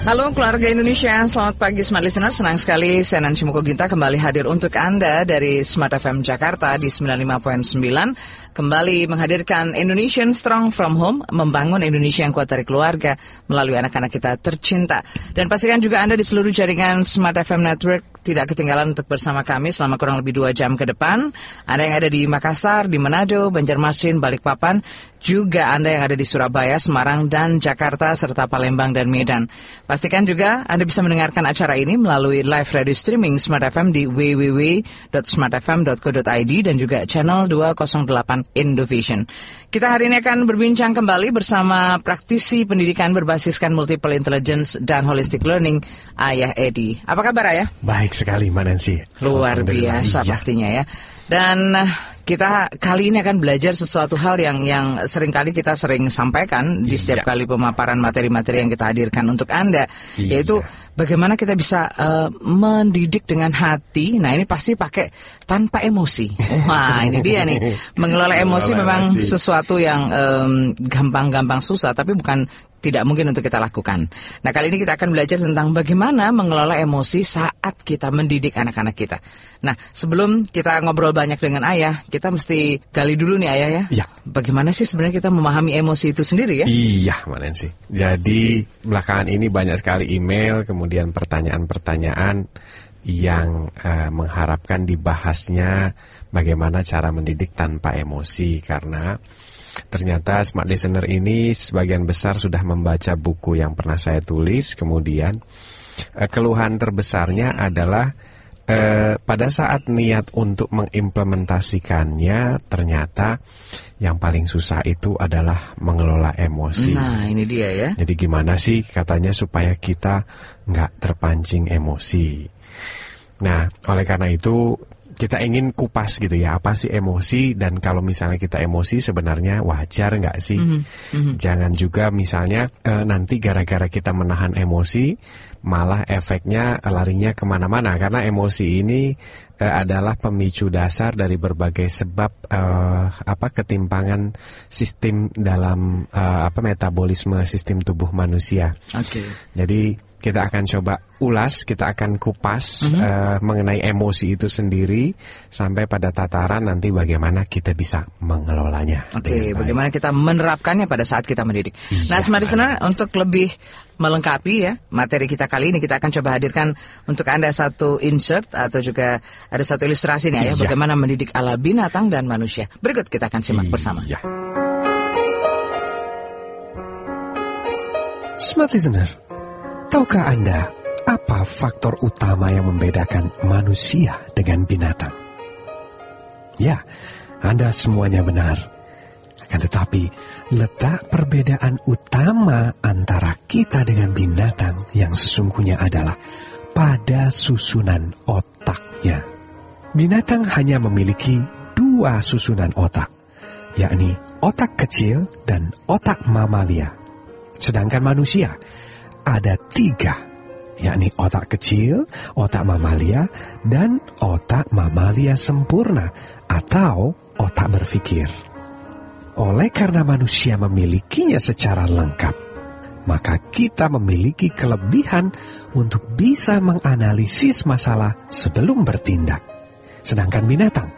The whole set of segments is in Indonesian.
Halo keluarga Indonesia, selamat pagi Smart Listener. Senang sekali saya Nancy kembali hadir untuk Anda dari Smart FM Jakarta di 95.9. Kembali menghadirkan Indonesian Strong From Home, membangun Indonesia yang kuat dari keluarga melalui anak-anak kita tercinta. Dan pastikan juga Anda di seluruh jaringan Smart FM Network tidak ketinggalan untuk bersama kami selama kurang lebih dua jam ke depan. Anda yang ada di Makassar, di Manado, Banjarmasin, Balikpapan, juga Anda yang ada di Surabaya, Semarang, dan Jakarta, serta Palembang dan Medan. Pastikan juga Anda bisa mendengarkan acara ini melalui live radio streaming Smart FM di www.smartfm.co.id dan juga channel 208 Indovision. Kita hari ini akan berbincang kembali bersama praktisi pendidikan berbasiskan multiple intelligence dan holistic learning, Ayah Edi. Apa kabar Ayah? Baik sekali, Mbak Nancy. Luar biasa iya. pastinya ya. Dan kita kali ini akan belajar sesuatu hal yang yang sering kali kita sering sampaikan di setiap iya. kali pemaparan materi-materi yang kita hadirkan untuk Anda, iya. yaitu bagaimana kita bisa uh, mendidik dengan hati. Nah, ini pasti pakai tanpa emosi. Wah, ini dia nih. Mengelola emosi memang sesuatu yang gampang-gampang um, susah, tapi bukan tidak mungkin untuk kita lakukan. Nah, kali ini kita akan belajar tentang bagaimana mengelola emosi saat kita mendidik anak-anak kita. Nah, sebelum kita ngobrol banyak dengan ayah, kita mesti gali dulu nih ayah ya. Iya. Bagaimana sih sebenarnya kita memahami emosi itu sendiri ya? Iya, Mbak sih. Jadi, belakangan ini banyak sekali email, kemudian pertanyaan-pertanyaan yang uh, mengharapkan dibahasnya bagaimana cara mendidik tanpa emosi karena Ternyata smart listener ini sebagian besar sudah membaca buku yang pernah saya tulis. Kemudian eh, keluhan terbesarnya adalah eh, pada saat niat untuk mengimplementasikannya ternyata yang paling susah itu adalah mengelola emosi. Nah ini dia ya. Jadi gimana sih katanya supaya kita nggak terpancing emosi. Nah oleh karena itu kita ingin kupas gitu ya apa sih emosi dan kalau misalnya kita emosi sebenarnya wajar nggak sih mm -hmm. jangan juga misalnya e, nanti gara-gara kita menahan emosi malah efeknya larinya ke mana-mana karena emosi ini e, adalah pemicu dasar dari berbagai sebab e, apa ketimpangan sistem dalam e, apa metabolisme sistem tubuh manusia. Oke. Okay. Jadi kita akan coba ulas, kita akan kupas mm -hmm. uh, mengenai emosi itu sendiri sampai pada tataran nanti bagaimana kita bisa mengelolanya. Oke, okay, bagaimana kita menerapkannya pada saat kita mendidik. Iya, nah, smart listener untuk lebih melengkapi ya materi kita kali ini kita akan coba hadirkan untuk Anda satu insert atau juga ada satu ilustrasi nih ya, iya. bagaimana mendidik ala binatang dan manusia. Berikut kita akan simak iya. bersama. Smart listener, Tahukah Anda apa faktor utama yang membedakan manusia dengan binatang? Ya, Anda semuanya benar. Akan tetapi, letak perbedaan utama antara kita dengan binatang yang sesungguhnya adalah pada susunan otaknya. Binatang hanya memiliki dua susunan otak, yakni otak kecil dan otak mamalia. Sedangkan manusia ada tiga, yakni otak kecil, otak mamalia, dan otak mamalia sempurna atau otak berpikir. Oleh karena manusia memilikinya secara lengkap, maka kita memiliki kelebihan untuk bisa menganalisis masalah sebelum bertindak. Sedangkan binatang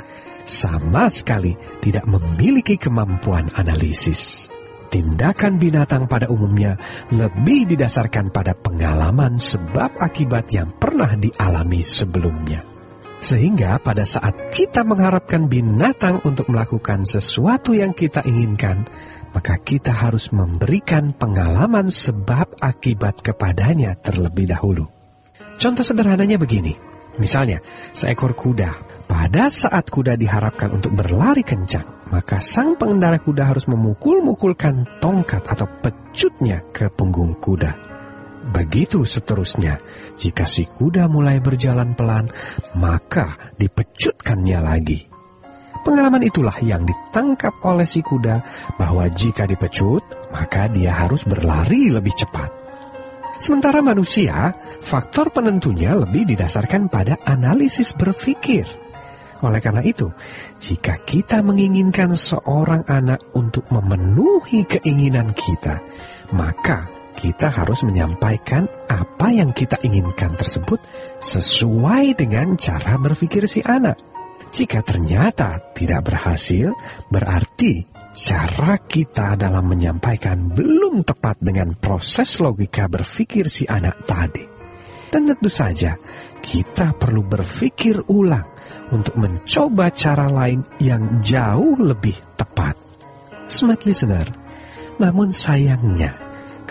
sama sekali tidak memiliki kemampuan analisis. Tindakan binatang pada umumnya lebih didasarkan pada pengalaman sebab akibat yang pernah dialami sebelumnya. Sehingga pada saat kita mengharapkan binatang untuk melakukan sesuatu yang kita inginkan, maka kita harus memberikan pengalaman sebab akibat kepadanya terlebih dahulu. Contoh sederhananya begini. Misalnya, seekor kuda pada saat kuda diharapkan untuk berlari kencang, maka sang pengendara kuda harus memukul-mukulkan tongkat atau pecutnya ke punggung kuda. Begitu seterusnya, jika si kuda mulai berjalan pelan, maka dipecutkannya lagi. Pengalaman itulah yang ditangkap oleh si kuda bahwa jika dipecut, maka dia harus berlari lebih cepat. Sementara manusia, faktor penentunya lebih didasarkan pada analisis berpikir. Oleh karena itu, jika kita menginginkan seorang anak untuk memenuhi keinginan kita, maka kita harus menyampaikan apa yang kita inginkan tersebut sesuai dengan cara berpikir si anak. Jika ternyata tidak berhasil, berarti cara kita dalam menyampaikan belum tepat dengan proses logika berpikir si anak tadi. Dan tentu saja, kita perlu berpikir ulang untuk mencoba cara lain yang jauh lebih tepat. Smart listener, namun sayangnya,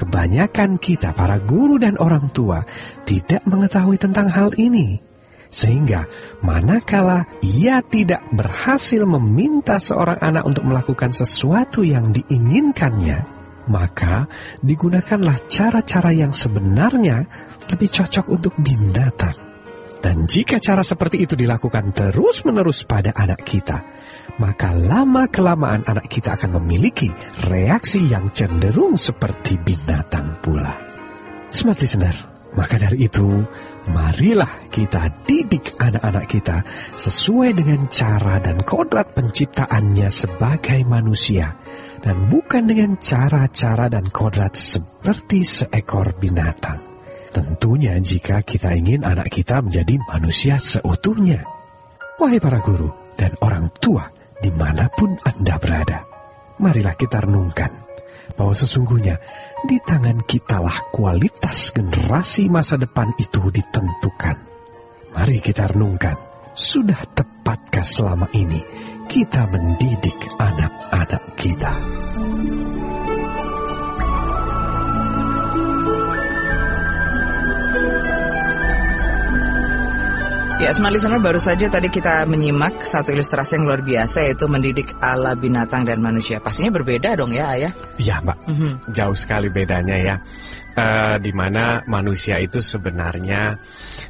kebanyakan kita para guru dan orang tua tidak mengetahui tentang hal ini. Sehingga manakala ia tidak berhasil meminta seorang anak untuk melakukan sesuatu yang diinginkannya, maka digunakanlah cara-cara yang sebenarnya lebih cocok untuk binatang. Dan jika cara seperti itu dilakukan terus-menerus pada anak kita, maka lama-kelamaan anak kita akan memiliki reaksi yang cenderung seperti binatang pula. Smart listener, maka dari itu, marilah kita didik anak-anak kita sesuai dengan cara dan kodrat penciptaannya sebagai manusia, dan bukan dengan cara-cara dan kodrat seperti seekor binatang. Tentunya jika kita ingin anak kita menjadi manusia seutuhnya. Wahai para guru dan orang tua di mana pun Anda berada, marilah kita renungkan bahwa sesungguhnya di tangan kitalah kualitas generasi masa depan itu ditentukan. Mari kita renungkan, sudah tepatkah selama ini kita mendidik anak-anak kita? Ya, Smart Listener baru saja tadi kita menyimak satu ilustrasi yang luar biasa yaitu mendidik ala binatang dan manusia. Pastinya berbeda dong ya, Ayah? Iya, Mbak. Mhm. Jauh sekali bedanya ya. Eh, di mana manusia itu sebenarnya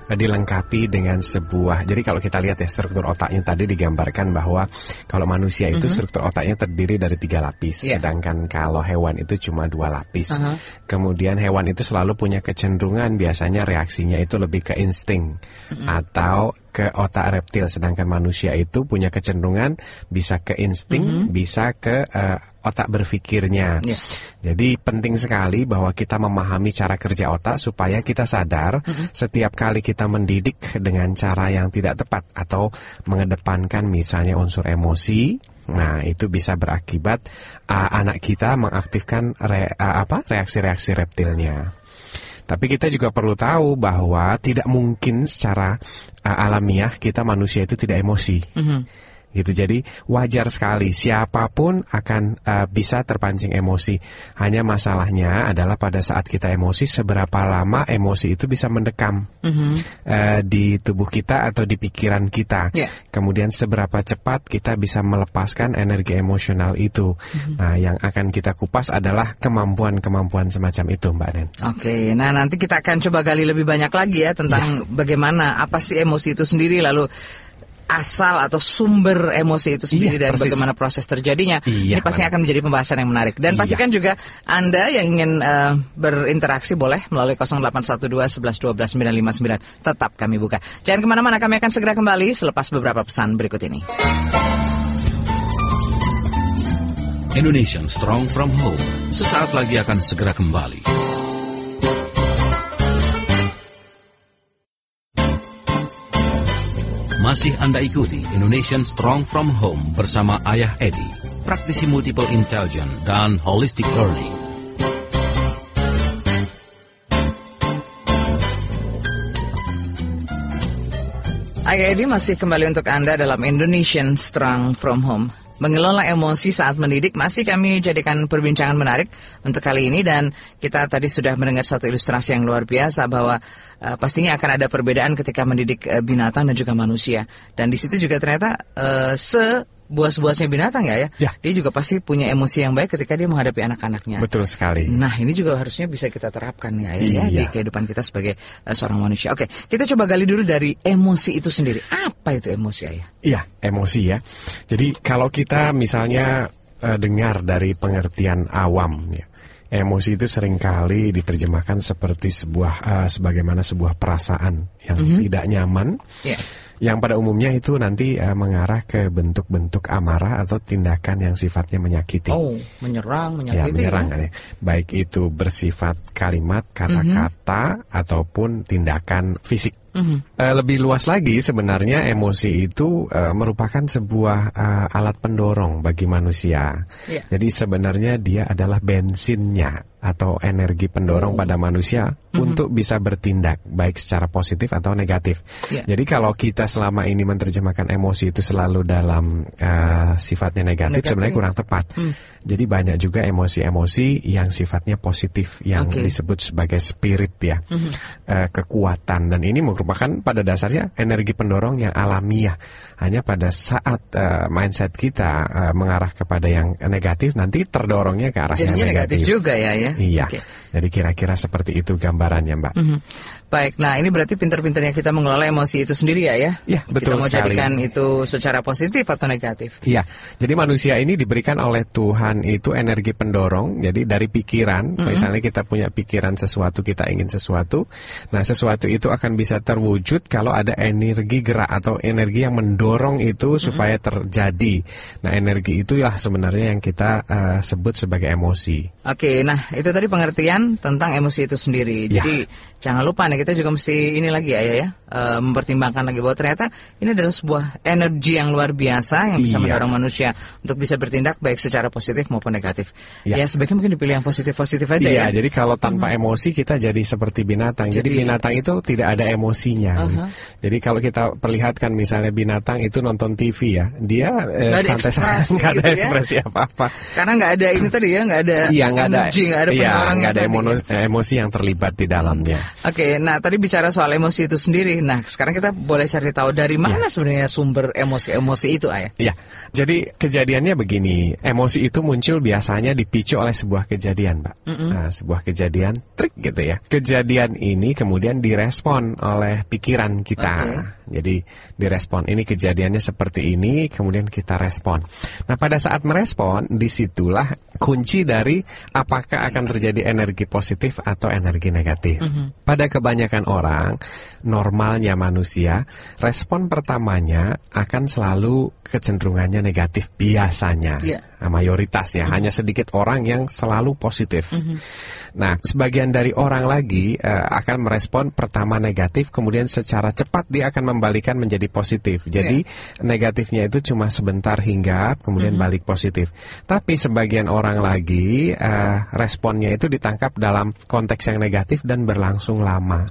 eh, dilengkapi dengan sebuah. Jadi kalau kita lihat ya struktur otaknya tadi digambarkan bahwa kalau manusia itu Mhm. struktur otaknya terdiri dari tiga lapis, Iya. sedangkan kalau hewan itu cuma dua lapis. Aha. Kemudian hewan itu selalu punya kecenderungan biasanya reaksinya itu lebih ke insting atau ke otak reptil, sedangkan manusia itu punya kecenderungan bisa ke insting, bisa ke eh, otak berpikirnya. Iya. Jadi penting sekali bahwa kita memahami cara kerja otak supaya kita sadar setiap kali kita mendidik dengan cara yang tidak tepat atau mengedepankan misalnya unsur emosi. Nah, itu bisa berakibat uh, anak kita mengaktifkan re- uh, apa reaksi-reaksi reptilnya. Tapi kita juga perlu tahu bahwa tidak mungkin secara uh, alamiah kita manusia itu tidak emosi Mhm. Gitu. Jadi wajar sekali siapa pun akan uh, bisa terpancing emosi. Hanya masalahnya adalah pada saat kita emosi seberapa lama emosi itu bisa mendekam Mhm. uh, di tubuh kita atau di pikiran kita. Ya. Kemudian seberapa cepat kita bisa melepaskan energi emosional itu. Nah, yang akan kita kupas adalah kemampuan-kemampuan semacam itu, Mbak Nen. Oke, nah nanti kita akan coba gali lebih banyak lagi ya tentang bagaimana apa sih emosi itu sendiri lalu asal atau sumber emosi itu sendiri Iya, dan persis. bagaimana proses terjadinya. Iya, Ini pasti benar. akan menjadi pembahasan yang menarik. Dan Iya. pastikan juga Anda yang ingin eh, berinteraksi boleh melalui 0812 11 12 959. Tetap kami buka. Jangan ke mana-mana, kami akan segera kembali selepas beberapa pesan berikut ini. Indonesian Strong from Home sesaat lagi akan segera kembali. Masih Anda ikuti Indonesian Strong from Home bersama Ayah Edi, praktisi multiple intelligence dan holistic learning. Ayah Edi masih kembali untuk Anda dalam Indonesian Strong From Home. Mengelola emosi saat mendidik masih kami jadikan perbincangan menarik untuk kali ini. Dan kita tadi sudah mendengar satu ilustrasi yang luar biasa bahwa eh, pastinya akan ada perbedaan ketika mendidik eh, binatang dan juga manusia. Dan di situ juga ternyata eh, se buas-buasnya binatang ya, ya Ya. dia juga pasti punya emosi yang baik ketika dia menghadapi anak-anaknya. Betul sekali. Nah, ini juga harusnya bisa kita terapkan ya, ya di Iya. kehidupan kita sebagai eh, seorang manusia. Oke, kita coba gali dulu dari emosi itu sendiri. Apa itu emosi, Ayah? Iya, emosi ya. Jadi kalau kita misalnya eh, dengar dari pengertian awam ya. Emosi itu sering kali diterjemahkan seperti sebuah eh, sebagaimana sebuah perasaan yang Mhm. tidak nyaman Ya. Yang pada umumnya itu nanti eh, mengarah ke bentuk-bentuk amarah atau tindakan yang sifatnya menyakiti. Oh, menyerang, ya, menyakiti. menyerang ya? ya. Baik itu bersifat kalimat, kata-kata ataupun tindakan fisik. Mhm. Eh, lebih luas lagi sebenarnya emosi itu eh, merupakan sebuah eh, alat pendorong bagi manusia. Iya. Jadi sebenarnya dia adalah bensinnya atau energi pendorong Oh. pada manusia Mhm. untuk bisa bertindak baik secara positif atau negatif. Iya. Jadi kalau kita selama ini menerjemahkan emosi itu selalu dalam eh, sifatnya negatif, Negatif. sebenarnya kurang tepat. Hmm. Jadi banyak juga emosi-emosi yang sifatnya positif yang Oke. disebut sebagai spirit ya Mhm. eh, kekuatan dan ini merupakan pada dasarnya energi pendorong yang alamiah. Hanya pada saat eh, mindset kita eh, mengarah kepada yang negatif, nanti terdorongnya ke arah yang Jadinya negatif negatif. juga ya, ya. Iya. Oke. Jadi kira-kira seperti itu gambarannya, Mbak. Mhm. Baik, nah ini berarti pinter-pinternya kita mengelola emosi itu sendiri ya, ya? Iya, betul Kita mau sekali. jadikan itu secara positif atau negatif? Iya, jadi manusia ini diberikan oleh Tuhan itu energi pendorong. Jadi dari pikiran, Mhm. misalnya kita punya pikiran sesuatu, kita ingin sesuatu. Nah, sesuatu itu akan bisa terwujud kalau ada energi gerak atau energi yang mendorong itu supaya terjadi. Nah, energi itulah sebenarnya yang kita eh, sebut sebagai emosi. Oke, nah itu tadi pengertian tentang emosi itu sendiri. Ya. Jadi jangan lupa nih kita juga mesti ini lagi ya, ya, eh, mempertimbangkan lagi bahwa ternyata ini adalah sebuah energi yang luar biasa yang bisa Iya. mendorong manusia untuk bisa bertindak baik secara positif maupun negatif. Ya. Ya, sebaiknya mungkin dipilih yang positif-positif aja Iya, ya. jadi kalau tanpa emosi kita jadi seperti binatang. Jadi, Jadi- binatang itu tidak ada emosinya. Aha. Jadi kalau kita perlihatkan misalnya binatang itu nonton TV ya, dia eh, Nggak ada santai-santai, ekspresi gitu ya. ekspresi apa-apa. Karena nggak ada ini tadi ya, nggak ada Iya, nggak ada, ada iya, ada emosi, emosi yang terlibat di dalamnya. Oke, nah tadi bicara soal emosi itu sendiri. Nah, sekarang kita boleh cari tahu dari Iya. mana sebenarnya sumber emosi-emosi itu, Ayah. Iya, jadi kejadiannya begini, emosi itu muncul biasanya dipicu oleh sebuah kejadian, Mbak. Mm-mm. Nah, sebuah kejadian trik gitu ya. Kejadian ini kemudian direspon oleh pikiran kita. Jadi direspon ini kejadiannya seperti ini, kemudian kita respon. Nah, pada saat merespon, di situlah kunci dari apakah akan terjadi energi positif atau energi negatif. Mhm. Pada kebanyakan orang, normalnya manusia, respon pertamanya akan selalu kecenderungannya negatif biasanya. Iya. Nah, mayoritas ya, hanya sedikit orang yang selalu positif. Mhm. Nah, sebagian dari orang lagi eh, akan merespon pertama negatif, kemudian secara cepat dia akan membalikan menjadi positif. Jadi negatifnya itu cuma sebentar hingga kemudian Mhm. balik positif. Tapi sebagian orang lagi eh, responnya itu ditangkap dalam konteks yang negatif dan berlangsung lama.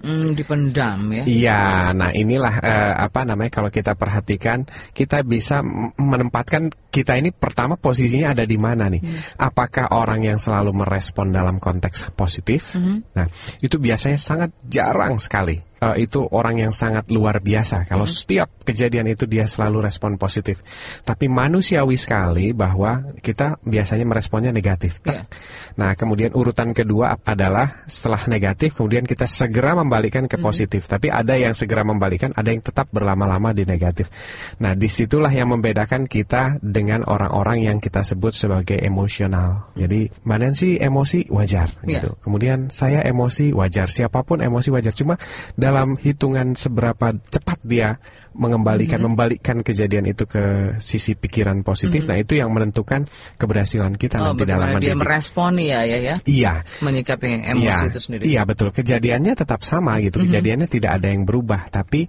Hmm, dipendam ya. Iya, nah inilah eh, apa namanya kalau kita perhatikan kita bisa menempatkan kita ini pertama posisinya ada di mana nih? Apakah orang yang selalu merespon dalam konteks positif? Mhm. Nah, itu biasanya sangat jarang sekali. Eh, itu orang yang sangat luar biasa kalau setiap kejadian itu dia selalu respon positif. Tapi manusiawi sekali bahwa kita biasanya meresponnya negatif. Iya. Nah, kemudian urutan kedua adalah setelah negatif, kemudian kita segera membalikan ke positif. Tapi ada yang segera membalikan, ada yang tetap berlama-lama di negatif. Nah, di situlah yang membedakan kita dengan orang-orang yang kita sebut sebagai emosional. Jadi, Mbak Nancy emosi wajar, Iya. gitu. Kemudian saya emosi wajar, siapa pun emosi wajar. Cuma dalam hitungan seberapa cepat dia mengembalikan, membalikkan kejadian itu ke sisi pikiran positif. Nah, itu yang menentukan keberhasilan kita Oh, nanti dalam dia meresponi ya, ya, ya, Iya, menyikapi emosi iya, itu sendiri. Iya betul. Kejadiannya tetap sama gitu. Kejadiannya tidak ada yang berubah. Tapi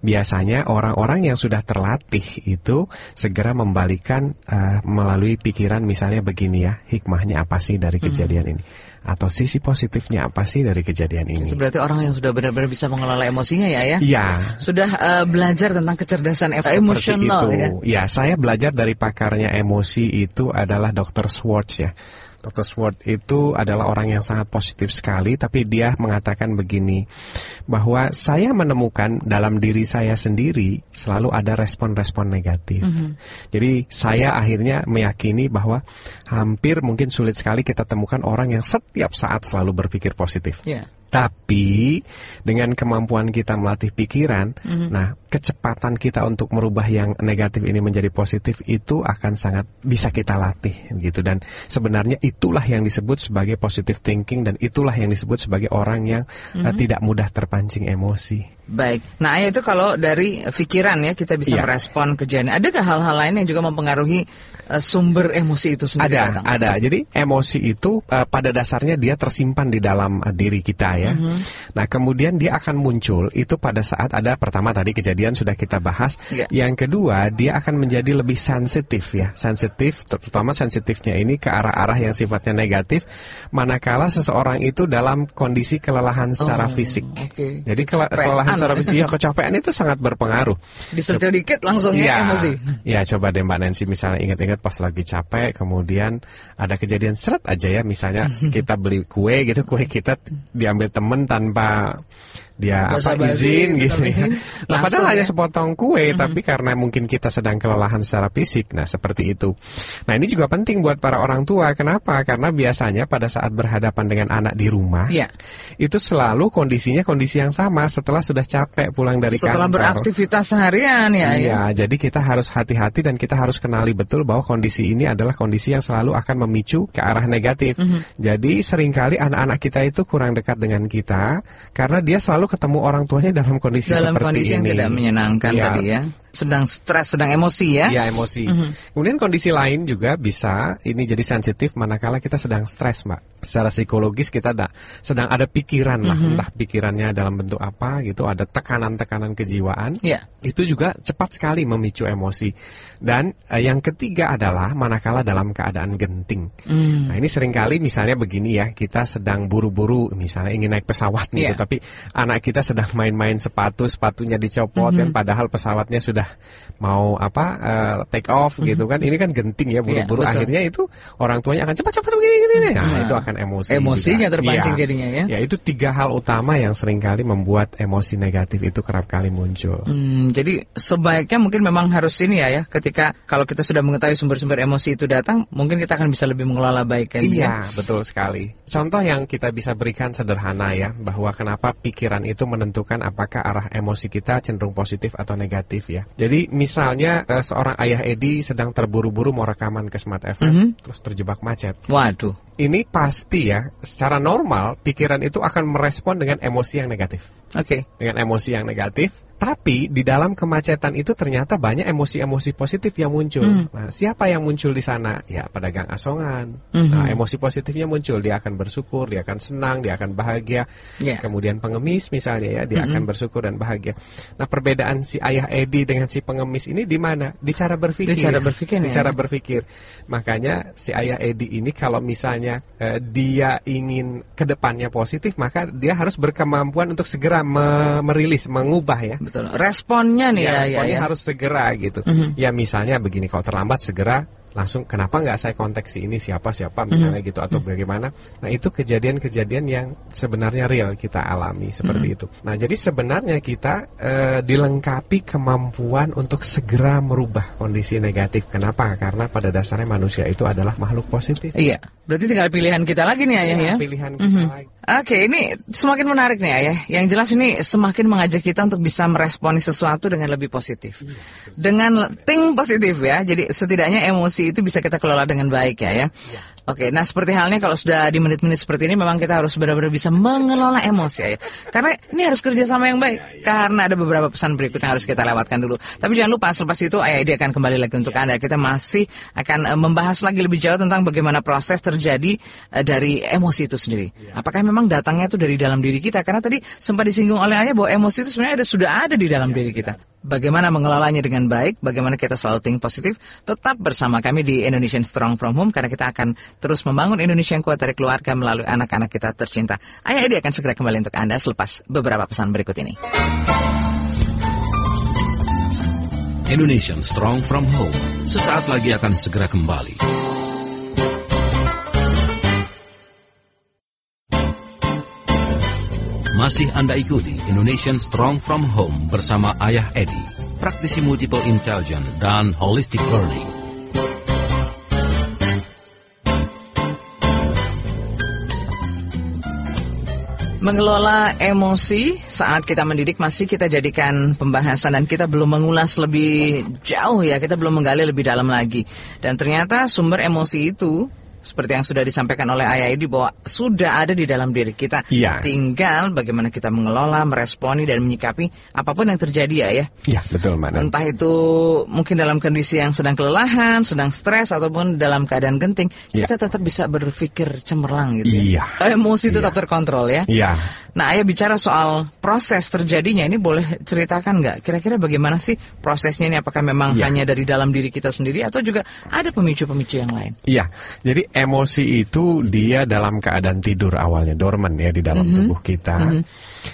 biasanya orang-orang yang sudah terlatih itu segera membalikan eh, melalui pikiran misalnya begini ya, hikmahnya apa sih dari kejadian ini? Atau sisi positifnya apa sih dari kejadian ini? Itu berarti orang yang sudah benar-benar bisa mengelola emosinya ya, ya. Iya. Sudah eh, belajar tentang kecerdasan emosional itu. ya. Ya, saya belajar dari pakarnya emosi itu adalah Dr. Schwartz ya. Dr. Sword itu adalah orang yang sangat positif sekali, tapi dia mengatakan begini, bahwa saya menemukan dalam diri saya sendiri selalu ada respon-respon negatif. Mm -hmm. Jadi saya akhirnya meyakini bahwa hampir mungkin sulit sekali kita temukan orang yang setiap saat selalu berpikir positif. Yeah. Tapi dengan kemampuan kita melatih pikiran, mm -hmm. nah kecepatan kita untuk merubah yang negatif ini menjadi positif itu akan sangat bisa kita latih gitu dan sebenarnya itulah yang disebut sebagai positive thinking dan itulah yang disebut sebagai orang yang mm -hmm. uh, tidak mudah terpancing emosi. Baik. Nah, itu kalau dari pikiran ya kita bisa ya. merespon kejadian. Adakah hal-hal lain yang juga mempengaruhi uh, sumber emosi itu sendiri? Ada, datang? ada. Jadi emosi itu uh, pada dasarnya dia tersimpan di dalam uh, diri kita ya. Mm -hmm. Nah, kemudian dia akan muncul itu pada saat ada pertama tadi kejadian sudah kita bahas. Yeah. Yang kedua, dia akan menjadi lebih sensitif ya. Sensitif terutama sensitifnya ini ke arah-arah yang sifatnya negatif manakala seseorang itu dalam kondisi kelelahan secara oh, fisik. Okay. Jadi ke kelelahan secara fisik ya kecapean itu sangat berpengaruh. Disentil dikit langsung ya, emosi. Ya, coba deh Mbak Nancy misalnya ingat-ingat pas lagi capek kemudian ada kejadian seret aja ya misalnya kita beli kue gitu kue kita diambil temen tanpa dia Masa apa izin gitu ya. Nah, padahal hanya ya. sepotong kue, mm -hmm. tapi karena mungkin kita sedang kelelahan secara fisik, nah seperti itu. Nah ini juga penting buat para orang tua. Kenapa? Karena biasanya pada saat berhadapan dengan anak di rumah, yeah. itu selalu kondisinya kondisi yang sama setelah sudah capek pulang dari setelah kantor. Setelah beraktivitas seharian ya. Iya, ya. jadi kita harus hati-hati dan kita harus kenali betul bahwa kondisi ini adalah kondisi yang selalu akan memicu ke arah negatif. Mm -hmm. Jadi sering kali anak-anak kita itu kurang dekat dengan kita karena dia selalu ketemu orang tuanya dalam kondisi dalam seperti kondisi ini. yang tidak menyenangkan ya. tadi ya sedang stres, sedang emosi ya? Iya emosi. Mm -hmm. Kemudian kondisi lain juga bisa ini jadi sensitif manakala kita sedang stres, mbak. Secara psikologis kita ada, sedang ada pikiran lah, mm -hmm. entah pikirannya dalam bentuk apa gitu, ada tekanan-tekanan kejiwaan. Yeah. Itu juga cepat sekali memicu emosi. Dan eh, yang ketiga adalah manakala dalam keadaan genting. Mm. Nah ini sering kali misalnya begini ya, kita sedang buru-buru, misalnya ingin naik pesawat gitu, yeah. tapi anak kita sedang main-main sepatu, sepatunya dicopot, mm -hmm. kan padahal pesawatnya sudah mau apa uh, take off mm -hmm. gitu kan. Ini kan genting ya buru-buru. ya, akhirnya itu orang tuanya akan cepat-cepat begini gini nah, nah itu akan emosi emosinya juga. terpancing ya, jadinya ya. Ya itu tiga hal utama yang sering kali membuat emosi negatif itu kerap kali muncul. Hmm, jadi sebaiknya mungkin memang harus ini ya ya. Ketika kalau kita sudah mengetahui sumber-sumber emosi itu datang mungkin kita akan bisa lebih mengelola baik kan iya ya? betul sekali. Contoh yang kita bisa berikan sederhana ya bahwa kenapa pikiran itu menentukan apakah arah emosi kita cenderung positif atau negatif ya jadi misalnya uh, seorang ayah Edi sedang terburu-buru mau rekaman ke Smart FM, mm -hmm. terus terjebak macet. Waduh. Ini pasti ya, secara normal pikiran itu akan merespon dengan emosi yang negatif. Oke. Okay. Dengan emosi yang negatif, tapi di dalam kemacetan itu ternyata banyak emosi-emosi positif yang muncul. Mm. Nah, siapa yang muncul di sana? Ya, pedagang asongan. Mm -hmm. Nah, emosi positifnya muncul, dia akan bersyukur, dia akan senang, dia akan bahagia. Yeah. Kemudian pengemis misalnya ya, dia mm -hmm. akan bersyukur dan bahagia. Nah, perbedaan si ayah Edi dengan si pengemis ini di mana? Di cara berpikir. Di cara berpikir. Di ya? cara berpikir. Makanya si ayah Edi ini kalau misalnya eh, dia ingin ke depannya positif, maka dia harus berkemampuan untuk segera me merilis, mengubah ya betul. Responnya nih ya, ya responnya ya, ya. harus segera gitu. Mm -hmm. Ya misalnya begini kalau terlambat segera langsung kenapa nggak saya kontak si ini siapa siapa misalnya mm -hmm. gitu atau bagaimana nah itu kejadian-kejadian yang sebenarnya real kita alami seperti mm -hmm. itu nah jadi sebenarnya kita e, dilengkapi kemampuan untuk segera merubah kondisi negatif kenapa karena pada dasarnya manusia itu adalah makhluk positif iya berarti tinggal pilihan kita lagi nih ayah ya, ya? pilihan kita mm -hmm. lagi oke ini semakin menarik nih ayah. Yang jelas ini semakin mengajak kita untuk bisa meresponi sesuatu dengan lebih positif. Iya, dengan think positif ya. Jadi setidaknya emosi emosi itu bisa kita kelola dengan baik ya ya. Oke, nah seperti halnya kalau sudah di menit-menit seperti ini memang kita harus benar-benar bisa mengelola emosi ya. Karena ini harus kerja sama yang baik. Ya, ya. Karena ada beberapa pesan berikut yang harus kita lewatkan dulu. Tapi jangan lupa selepas itu Ayah Edi akan kembali lagi untuk ya. Anda. Kita masih akan uh, membahas lagi lebih jauh tentang bagaimana proses terjadi uh, dari emosi itu sendiri. Apakah memang datangnya itu dari dalam diri kita? Karena tadi sempat disinggung oleh Ayah bahwa emosi itu sebenarnya ada, sudah ada di dalam ya, diri kita. Bagaimana mengelolanya dengan baik, bagaimana kita selalu think positif, tetap bersama kami di Indonesian Strong From Home karena kita akan terus membangun Indonesia yang kuat dari keluarga melalui anak-anak kita tercinta. Ayah Edi akan segera kembali untuk Anda selepas beberapa pesan berikut ini. Indonesian Strong From Home sesaat lagi akan segera kembali. Masih Anda ikuti Indonesian Strong from Home bersama Ayah Edi, praktisi multiple intelligence dan holistic learning. Mengelola emosi saat kita mendidik masih kita jadikan pembahasan dan kita belum mengulas lebih jauh ya, kita belum menggali lebih dalam lagi. Dan ternyata sumber emosi itu seperti yang sudah disampaikan oleh Ayah Edi bahwa sudah ada di dalam diri kita. Iya. Tinggal bagaimana kita mengelola, meresponi dan menyikapi apa pun yang terjadi ya ya. Iya, betul, Mbak. Entah itu mungkin dalam kondisi yang sedang kelelahan, sedang stres ataupun dalam keadaan genting, Iya. kita tetap bisa berpikir cemerlang gitu. Iya. Ya. Emosi tetap Iya. terkontrol ya. Iya. Nah, Ayah bicara soal proses terjadinya ini boleh ceritakan nggak? Kira-kira bagaimana sih prosesnya ini? Apakah memang Iya. hanya dari dalam diri kita sendiri atau juga ada pemicu-pemicu yang lain? Iya, jadi emosi itu dia dalam keadaan tidur awalnya, dormant ya di dalam Mhm. tubuh kita. Mhm.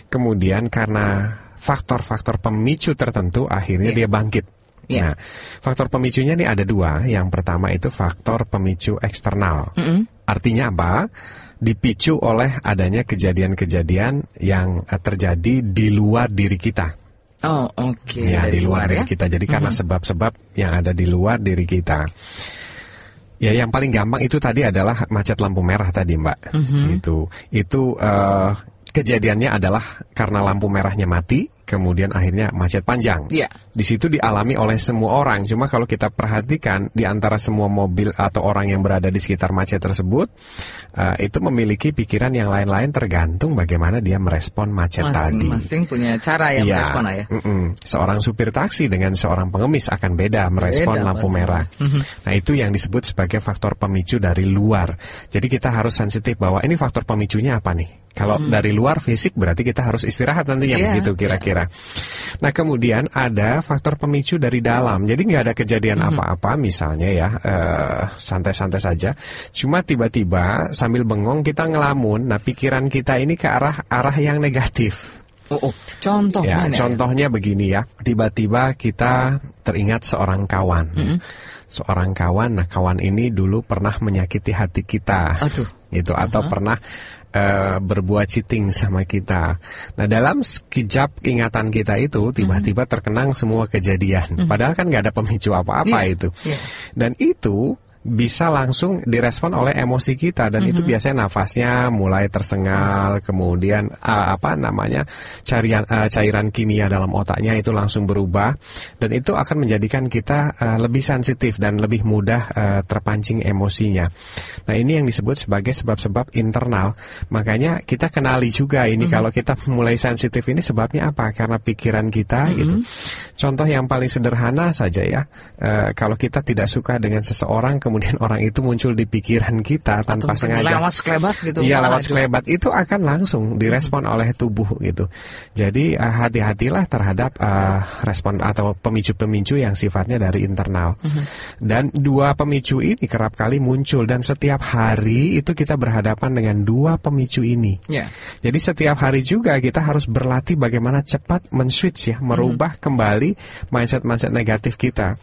Kemudian karena faktor-faktor pemicu tertentu akhirnya Iya. dia bangkit. Iya. Nah, faktor pemicunya ini ada dua. Yang pertama itu faktor pemicu eksternal. Mm-mm. Artinya apa? Dipicu oleh adanya kejadian-kejadian yang eh, terjadi di luar diri kita. Oh, oke. ya Dari di luar, diri ya? kita. Jadi karena Mhm. sebab-sebab yang ada di luar diri kita. Ya yang paling gampang itu tadi adalah macet lampu merah tadi Mbak. Mhm. Itu itu eh, kejadiannya adalah karena lampu merahnya mati, kemudian akhirnya macet panjang. Iya. Di situ dialami oleh semua orang. Cuma kalau kita perhatikan di antara semua mobil atau orang yang berada di sekitar macet tersebut, eh, itu memiliki pikiran yang lain-lain tergantung bagaimana dia merespon macet tadi. Masing-masing punya cara yang Iya, merespon ya. mm-mm. Seorang supir taksi dengan seorang pengemis akan beda merespon Beda lampu pasti. merah. Mhm. Nah itu yang disebut sebagai faktor pemicu dari luar. Jadi kita harus sensitif bahwa ini faktor pemicunya apa nih? Kalau dari luar fisik berarti kita harus istirahat nantinya Hmm. Iya, begitu kira-kira. Nah kemudian ada faktor pemicu dari dalam. Jadi nggak ada kejadian Hmm. apa-apa misalnya ya eh, santai-santai saja. Cuma tiba-tiba sambil bengong kita ngelamun. Nah pikiran kita ini ke arah arah yang negatif. Oh, oh. contoh Ya, mana? contohnya begini ya. Tiba-tiba kita teringat seorang kawan. Mm-mm. Seorang kawan, nah kawan ini dulu pernah menyakiti hati kita. Aduh. Gitu atau Aha. pernah eh, berbuat cheating sama kita. Nah, dalam sekejap ingatan kita itu tiba-tiba terkenang semua kejadian. Padahal kan nggak ada pemicu apa-apa Iya, itu. iya. Dan itu bisa langsung direspon oleh emosi kita dan itu biasanya nafasnya mulai tersengal kemudian uh, apa namanya cairan uh, cairan kimia dalam otaknya itu langsung berubah dan itu akan menjadikan kita uh, lebih sensitif dan lebih mudah uh, terpancing emosinya. Nah, ini yang disebut sebagai sebab-sebab internal. Makanya kita kenali juga ini kalau kita mulai sensitif ini sebabnya apa? Karena pikiran kita gitu. Contoh yang paling sederhana saja ya, eh, kalau kita tidak suka dengan seseorang, kemudian orang itu muncul di pikiran kita Atau tanpa mungkin sengaja. lewat sekelebat gitu. Iya lewat sekelebat itu akan langsung direspon oleh tubuh gitu. Jadi eh, hati-hatilah terhadap eh, respon atau pemicu-pemicu yang sifatnya dari internal. Dan dua pemicu ini kerap kali muncul dan setiap hari itu kita berhadapan dengan dua pemicu ini. Ya. Jadi setiap hari juga kita harus berlatih bagaimana cepat men-switch ya, merubah kembali mindset-mindset negatif kita.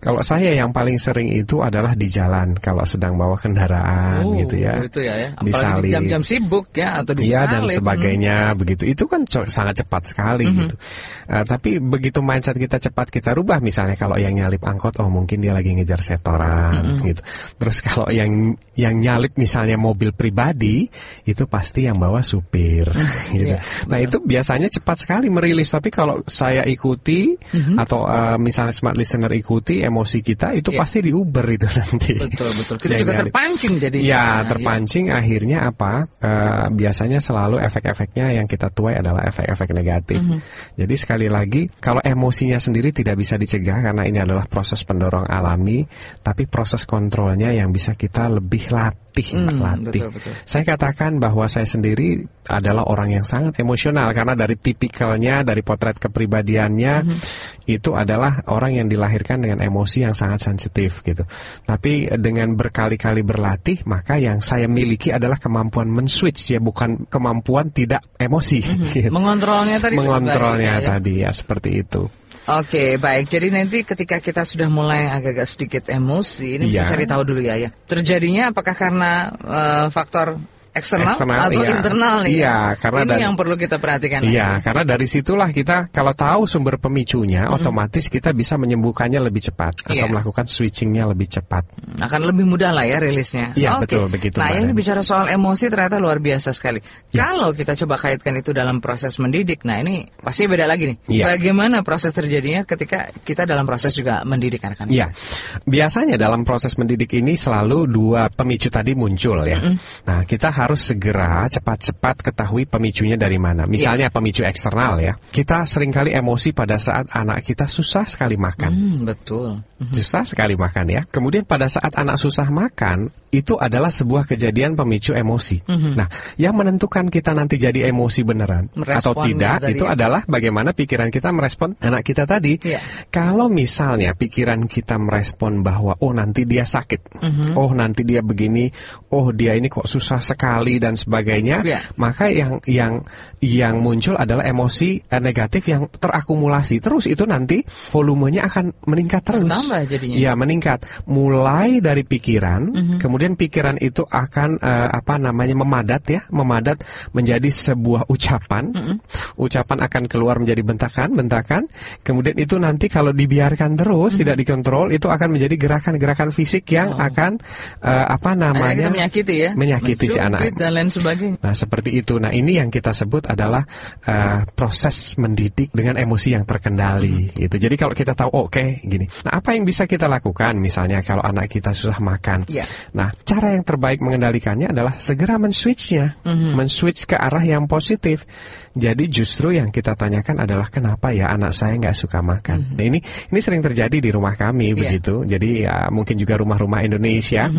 Kalau saya yang paling sering itu adalah di jalan kalau sedang bawa kendaraan Oh, gitu ya. Itu ya, ya. Apalagi Disalib. jam-jam sibuk ya atau di Iya dan sebagainya begitu. Itu kan co- sangat cepat sekali Mhm. gitu. Eh, tapi begitu mindset kita cepat kita rubah misalnya kalau yang nyalip angkot oh mungkin dia lagi ngejar setoran Mhm. gitu. Terus kalau yang yang nyalip misalnya mobil pribadi itu pasti yang bawa supir gitu. Iya, nah, itu biasanya cepat sekali merilis tapi kalau saya ikuti Mhm. atau eh, misalnya smart listener ikuti emosi kita itu Iya. pasti diuber itu nanti. Betul betul. Kita Yang juga terpancing jadi. Ya, terpancing akhirnya apa? Eh, biasanya selalu efek-efeknya yang kita tuai adalah efek-efek negatif. Mhm. Jadi sekali lagi, kalau emosinya sendiri tidak bisa dicegah karena ini adalah proses pendorong alami, tapi proses kontrolnya yang bisa kita lebih latih, Mbak, Hmm, latih. betul, betul. Saya katakan bahwa saya sendiri adalah orang yang sangat emosional karena dari tipikalnya, dari potret kepribadiannya Mhm. itu adalah orang yang dilahirkan dengan emosi yang sangat sensitif gitu. Tapi dengan berkali-kali berlatih, maka yang saya miliki adalah kemampuan men-switch ya, bukan kemampuan tidak emosi. gitu. Mengontrolnya tadi. Mengontrolnya baik, ya, ya. tadi ya seperti itu. Oke, baik. Jadi nanti ketika kita sudah mulai agak-agak sedikit emosi, ini bisa Iya. cari tahu dulu ya, ya. Terjadinya apakah karena eh, faktor eksternal, Eksternal, atau iya. internal. Iya, ya? karena ini dari- yang perlu kita perhatikan. Iya, lagi. karena dari situlah kita kalau tahu sumber pemicunya, otomatis kita bisa menyembuhkannya lebih cepat atau Iya. melakukan switchingnya lebih cepat. akan lebih mudah lah ya rilisnya. Iya, Oke. betul, begitu, Nah, ini bicara soal emosi ternyata luar biasa sekali. Ya. Kalau kita coba kaitkan itu dalam proses mendidik, nah ini pasti beda lagi nih. Iya. Bagaimana proses terjadinya ketika kita dalam proses juga mendidik anak-anak? Iya, biasanya dalam proses mendidik ini selalu dua pemicu tadi muncul ya. Nah, kita harus segera cepat-cepat ketahui pemicunya dari mana. Misalnya pemicu eksternal ya. Kita sering kali emosi pada saat anak kita susah sekali makan. Hmm, betul. Susah sekali makan ya. Kemudian pada saat anak susah makan, itu adalah sebuah kejadian pemicu emosi. Mhm. Nah, yang menentukan kita nanti jadi emosi beneran atau Meresponnya tidak, itu ya. adalah bagaimana pikiran kita merespon anak kita tadi. Iya. Kalau misalnya pikiran kita merespon bahwa oh nanti dia sakit, Mhm. oh nanti dia begini, oh dia ini kok susah sekali dan sebagainya, Iya. maka yang yang yang muncul adalah emosi eh, negatif yang terakumulasi. Terus itu nanti volumenya akan meningkat terus. Bertambah jadinya. Iya meningkat. Mulai dari pikiran, Mhm. kemudian pikiran itu akan eh, apa namanya memadat ya, memadat menjadi sebuah ucapan. Mhm. Ucapan akan keluar menjadi bentakan, bentakan. Kemudian itu nanti kalau dibiarkan terus tidak dikontrol, itu akan menjadi gerakan-gerakan fisik yang Oh. akan eh, apa namanya menyakiti ya. menyakiti si anak. Mencubit dan lain sebagainya. Nah seperti itu. Nah ini yang kita sebut adalah eh, proses mendidik dengan emosi yang terkendali. Itu. Jadi kalau kita tahu oke gini. Nah apa yang bisa kita lakukan misalnya kalau anak kita susah makan. Iya. Nah cara yang terbaik mengendalikannya adalah segera men-switchnya, Mhm. men-switch ke arah yang positif. Jadi justru yang kita tanyakan adalah kenapa ya anak saya nggak suka makan. Nah ini ini sering terjadi di rumah kami Iya. begitu. Jadi ya mungkin juga rumah-rumah Indonesia.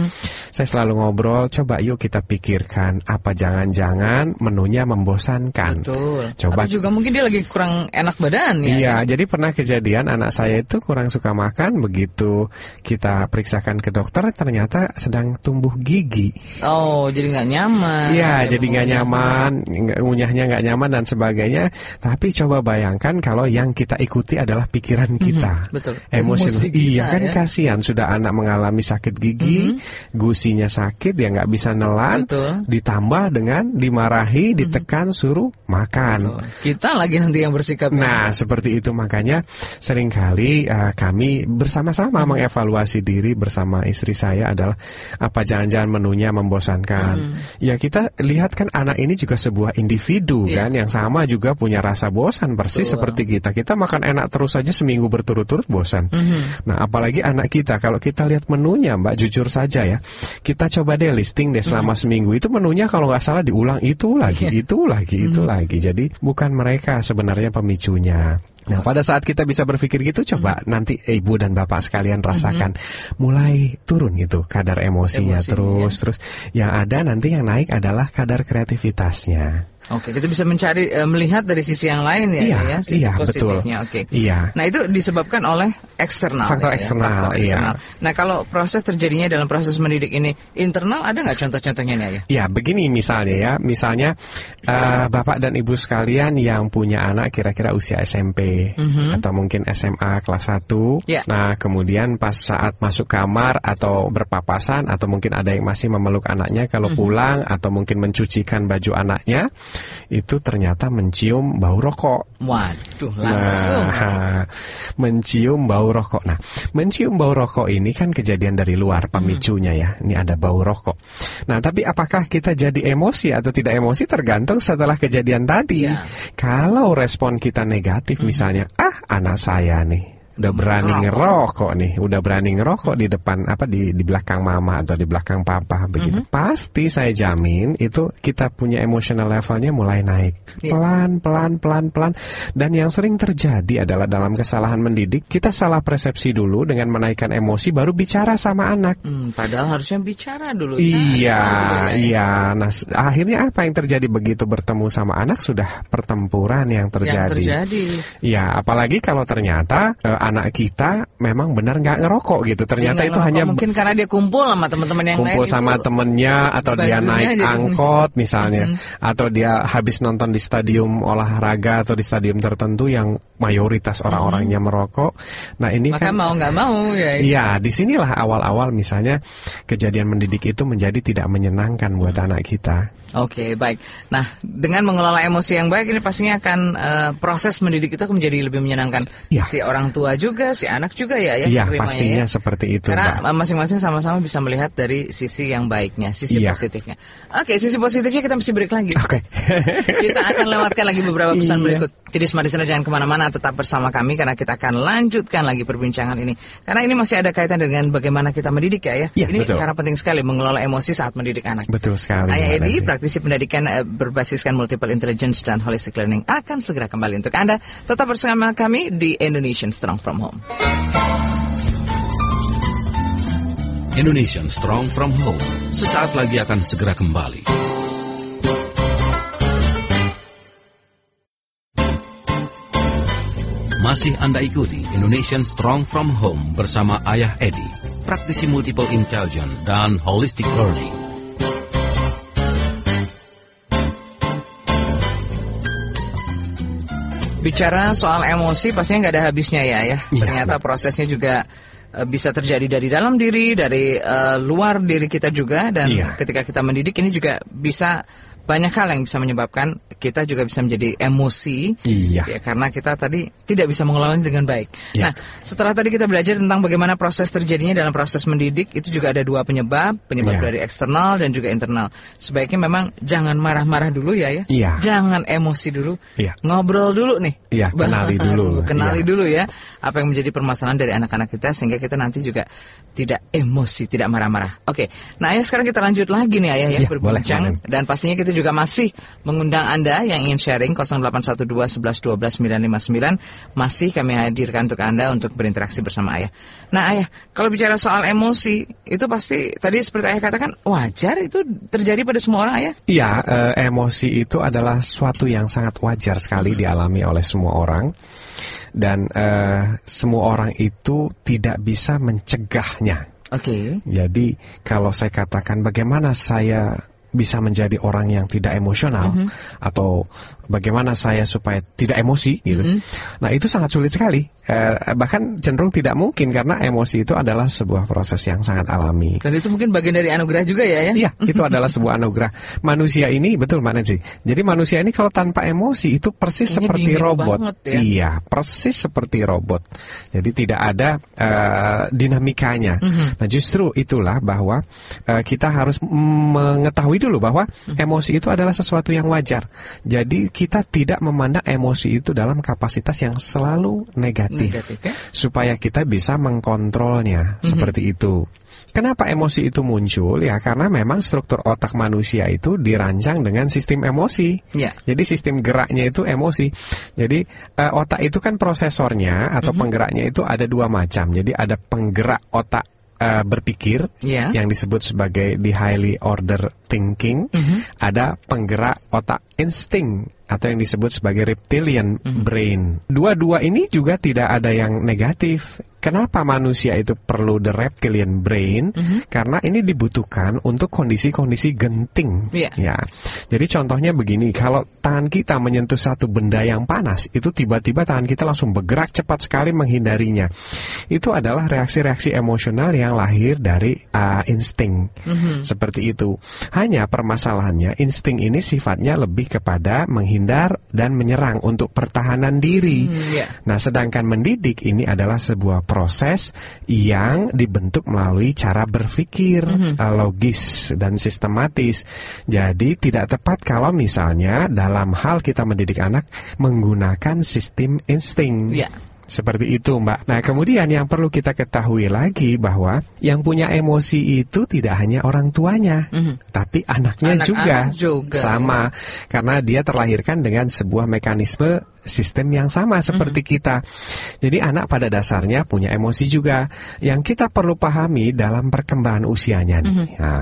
Saya selalu ngobrol, coba yuk kita pikirkan apa jangan-jangan menunya membosankan. Betul. Coba Atau juga mungkin dia lagi kurang enak badan ya. Iya, jadi pernah kejadian anak saya itu kurang suka makan, begitu kita periksakan ke dokter ternyata sedang tumbuh gigi. Oh, jadi nggak nyaman. Iya, jadi nggak nyaman, ngunyahnya nggak nyaman dan sebagainya. Tapi coba bayangkan kalau yang kita ikuti adalah pikiran kita. Mhm, betul. Emosi, Emosi kita, iya kan ya. kasihan sudah anak mengalami sakit gigi, gusinya sakit, dia nggak bisa nelan, Betul. ditambah dengan dimarahi, ditekan, suruh makan. Betul. Kita lagi nanti yang bersikap. Nah, seperti itu makanya sering kali uh, kami bersama-sama mengevaluasi diri bersama istri saya adalah apa jangan-jangan menunya membosankan. Ya kita lihat kan anak ini juga sebuah individu Iya. kan yang sama juga punya rasa bosan persis Betul. seperti kita. Kita makan enak terus saja seminggu berturut-turut bosan. Mhm. Nah, apalagi anak kita kalau kita lihat menunya, Mbak, jujur saja ya. Kita coba deh listing deh selama seminggu itu menunya kalau nggak salah diulang itu lagi, Iya. itu lagi, itu lagi. Jadi bukan mereka sebenarnya pemicunya. Nah, pada saat kita bisa berpikir gitu, coba nanti ibu dan bapak sekalian rasakan mulai turun gitu kadar emosinya, Emosinya, terus terus yang ada nanti yang naik adalah kadar kreativitasnya. Oke, kita bisa mencari eh, melihat dari sisi yang lain ya, Iya, ya, sisi iya, betul. positifnya. Oke. Iya. Nah, itu disebabkan oleh eksternal. Faktor ya, eksternal, iya. Nah, kalau proses terjadinya dalam proses mendidik ini internal ada nggak contoh-contohnya nih, ya? Ya, begini misalnya ya. Misalnya eh, Bapak dan Ibu sekalian yang punya anak kira-kira usia SMP Mhm. atau mungkin SMA kelas 1. Ya. Nah, kemudian pas saat masuk kamar atau berpapasan atau mungkin ada yang masih memeluk anaknya kalau Mhm. pulang atau mungkin mencucikan baju anaknya, itu ternyata mencium bau rokok. Waduh, langsung. Nah, mencium bau rokok. Nah, mencium bau rokok ini kan kejadian dari luar pemicunya ya. Ini ada bau rokok. Nah, tapi apakah kita jadi emosi atau tidak emosi tergantung setelah kejadian tadi. Iya. Kalau respon kita negatif misalnya, ah anak saya nih udah berani ngerokok nih, udah berani ngerokok di depan apa di di belakang mama atau di belakang papa begitu. Pasti saya jamin itu kita punya emotional levelnya mulai naik. Iya. Pelan pelan pelan pelan dan yang sering terjadi adalah dalam kesalahan mendidik kita salah persepsi dulu dengan menaikkan emosi baru bicara sama anak. Hmm, padahal harusnya bicara dulu. Iya, Cari tahu ya. iya. Nah, s- akhirnya apa yang terjadi begitu bertemu sama anak sudah pertempuran yang Yang terjadi. terjadi. Iya, apalagi kalau ternyata eh, anak kita memang benar nggak ngerokok gitu. Ternyata Dia itu nggak hanya ngerokok, mungkin karena dia kumpul sama teman-teman yang kumpul lain sama itu temennya atau dia naik jadi- angkot misalnya Mm-mm. atau dia habis nonton di stadium olahraga atau di stadium tertentu yang mayoritas orang-orangnya merokok. Nah ini maka kan mau nggak mau ya Iya, di sinilah awal-awal misalnya kejadian mendidik itu menjadi tidak menyenangkan buat Hmm. anak kita. Oke, baik. Nah, dengan mengelola emosi yang baik ini pastinya akan eh, proses mendidik itu menjadi lebih menyenangkan. Ya. Si orang tua juga, si anak juga ya, ya. Iya, menerimanya pastinya ya. seperti itu, Karena masing-masing sama-sama bisa melihat dari sisi yang baiknya, sisi Iya. positifnya. Oke, sisi positifnya kita mesti break lagi. Oke. kita akan lewatkan lagi beberapa pesan Iya. berikut. Jadi smart listener jangan ke mana-mana, tetap bersama kami karena kita akan lanjutkan lagi perbincangan ini. Karena ini masih ada kaitan dengan bagaimana kita mendidik ya, ya. Iya, ini betul. karena penting sekali mengelola emosi saat mendidik anak. Betul sekali. Ayah Edi, praktisi pendidikan eh, berbasiskan multiple intelligence dan holistic learning akan segera kembali untuk Anda. Tetap bersama kami di Indonesian Strong From Home. Indonesian Strong from Home sesaat lagi akan segera kembali. Masih Anda ikuti Indonesian Strong from Home bersama Ayah Edi, praktisi multiple intelligence dan holistic learning. Bicara soal emosi pastinya nggak ada habisnya ya ya. Iya, Ternyata prosesnya juga eh, bisa terjadi dari dalam diri, dari eh, luar diri kita juga dan Iya. ketika kita mendidik ini juga bisa banyak hal yang bisa menyebabkan kita juga bisa menjadi emosi. Iya. Ya, karena kita tadi tidak bisa mengelolanya dengan baik. Ya. Nah, setelah tadi kita belajar tentang bagaimana proses terjadinya dalam proses mendidik, itu juga ada dua penyebab, penyebab Ya. dari eksternal dan juga internal. Sebaiknya memang jangan marah-marah dulu ya ya. Iya. Jangan emosi dulu. Iya. Ngobrol dulu nih. Iya, kenali dulu. Kenali Iya. dulu ya apa yang menjadi permasalahan dari anak-anak kita sehingga kita nanti juga tidak emosi, tidak marah-marah. Oke. Nah, ya sekarang kita lanjut lagi nih Ayah ya Iya, berbincang boleh, dan pastinya kita juga masih mengundang Anda yang ingin sharing 0812 11 12 959 masih kami hadirkan untuk Anda untuk berinteraksi bersama Ayah. Nah, Ayah, kalau bicara soal emosi, itu pasti tadi seperti Ayah katakan wajar itu terjadi pada semua orang, Ayah? Iya, eh, emosi itu adalah suatu yang sangat wajar sekali dialami oleh semua orang dan eh, semua orang itu tidak bisa mencegahnya. Oke. Jadi kalau saya katakan bagaimana saya bisa menjadi orang yang tidak emosional Mhm. atau bagaimana saya supaya tidak emosi gitu. Mhm. Nah, itu sangat sulit sekali. Eh, bahkan cenderung tidak mungkin karena emosi itu adalah sebuah proses yang sangat alami. Dan itu mungkin bagian dari anugerah juga ya, ya? Iya, itu adalah sebuah anugerah. Manusia ini betul Mbak Nancy. Jadi manusia ini kalau tanpa emosi itu persis Kayaknya seperti robot. banget ya. Iya, persis seperti robot. Jadi tidak ada eh, dinamikanya. Mhm. Nah, justru itulah bahwa eh, kita harus mengetahui dulu bahwa Mhm. emosi itu adalah sesuatu yang wajar. Jadi kita tidak memandang emosi itu dalam kapasitas yang selalu negatif Negatif ya? supaya kita bisa mengkontrolnya Mhm. seperti itu. Kenapa emosi itu muncul? Ya karena memang struktur otak manusia itu dirancang dengan sistem emosi. Ya. Jadi sistem geraknya itu emosi. Jadi eh, otak itu kan prosesornya atau Mhm. penggeraknya itu ada dua macam. Jadi ada penggerak otak eh, berpikir Ya. yang disebut sebagai the highly order thinking. Mhm. Ada penggerak otak insting atau yang disebut sebagai reptilian Mhm. brain. Dua-dua ini juga tidak ada yang negatif. Kenapa manusia itu perlu the reptilian brain? Mhm. Karena ini dibutuhkan untuk kondisi-kondisi genting. Iya. Ya. Jadi contohnya begini, kalau tangan kita menyentuh satu benda yang panas, itu tiba-tiba tangan kita langsung bergerak cepat sekali menghindarinya. Itu adalah reaksi-reaksi emosional yang lahir dari uh, insting. Mhm. Seperti itu. Hanya permasalahannya insting ini sifatnya lebih kepada menghindar dan menyerang untuk pertahanan diri. Hmm, ya. Nah, sedangkan mendidik ini adalah sebuah proses yang dibentuk melalui cara berpikir Mhm. eh, logis dan sistematis. Jadi tidak tepat kalau misalnya dalam hal kita mendidik anak menggunakan sistem insting. Ya. Seperti itu, Mbak. Nah, kemudian yang perlu kita ketahui lagi bahwa yang punya emosi itu tidak hanya orang tuanya, Mhm. tapi anaknya Anak-anak juga. juga, Sama, karena dia terlahirkan dengan sebuah mekanisme sistem yang sama seperti kita. Jadi anak pada dasarnya punya emosi juga. Yang kita perlu pahami dalam perkembangan usianya nih. Nah,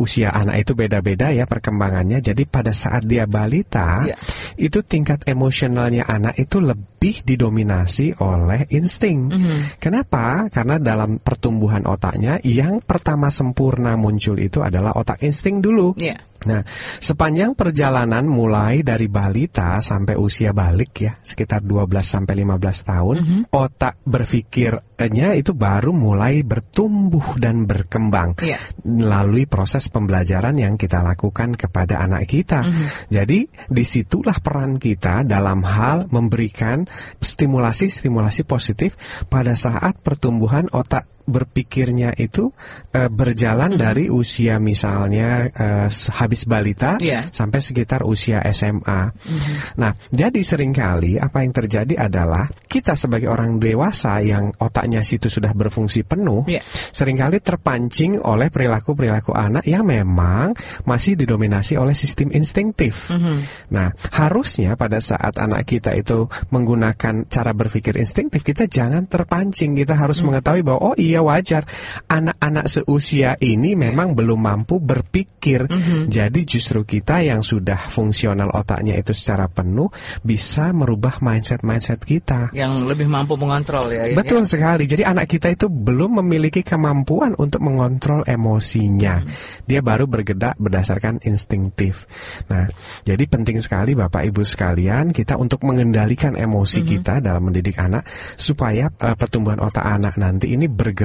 usia anak itu beda-beda ya perkembangannya. Jadi pada saat dia balita, Iya. itu tingkat emosionalnya anak itu lebih didominasi oleh insting. Mhm. Kenapa? Karena dalam pertumbuhan otaknya yang pertama sempurna muncul itu adalah otak insting dulu. Iya. Nah, sepanjang perjalanan mulai dari balita sampai usia balik ya, sekitar 12 sampai 15 tahun, Mhm. otak berpikirnya itu baru mulai bertumbuh dan berkembang Iya. melalui proses pembelajaran yang kita lakukan kepada anak kita. Mhm. Jadi di situlah peran kita dalam hal memberikan stimulasi-stimulasi positif pada saat pertumbuhan otak berpikirnya itu eh, berjalan dari usia misalnya eh, habis balita Iya. sampai sekitar usia SMA. Mhm. Nah, jadi sering kali apa yang terjadi adalah kita sebagai orang dewasa yang otaknya situ sudah berfungsi penuh, Iya. sering kali terpancing oleh perilaku-perilaku anak yang memang masih didominasi oleh sistem instinktif. Mhm. Nah, harusnya pada saat anak kita itu menggunakan cara berpikir instinktif, kita jangan terpancing. Kita harus mengetahui bahwa oh iya wajar, anak-anak seusia ini memang belum mampu berpikir. Mhm. Jadi justru kita yang sudah fungsional otaknya itu secara penuh bisa merubah mindset-mindset kita. Yang lebih mampu mengontrol ya. ya, Betul sekali. Jadi anak kita itu belum memiliki kemampuan untuk mengontrol emosinya. Dia baru bergerak berdasarkan instinktif. Nah, jadi penting sekali Bapak Ibu sekalian kita untuk mengendalikan emosi kita dalam mendidik anak supaya eh, pertumbuhan otak anak nanti ini bergerak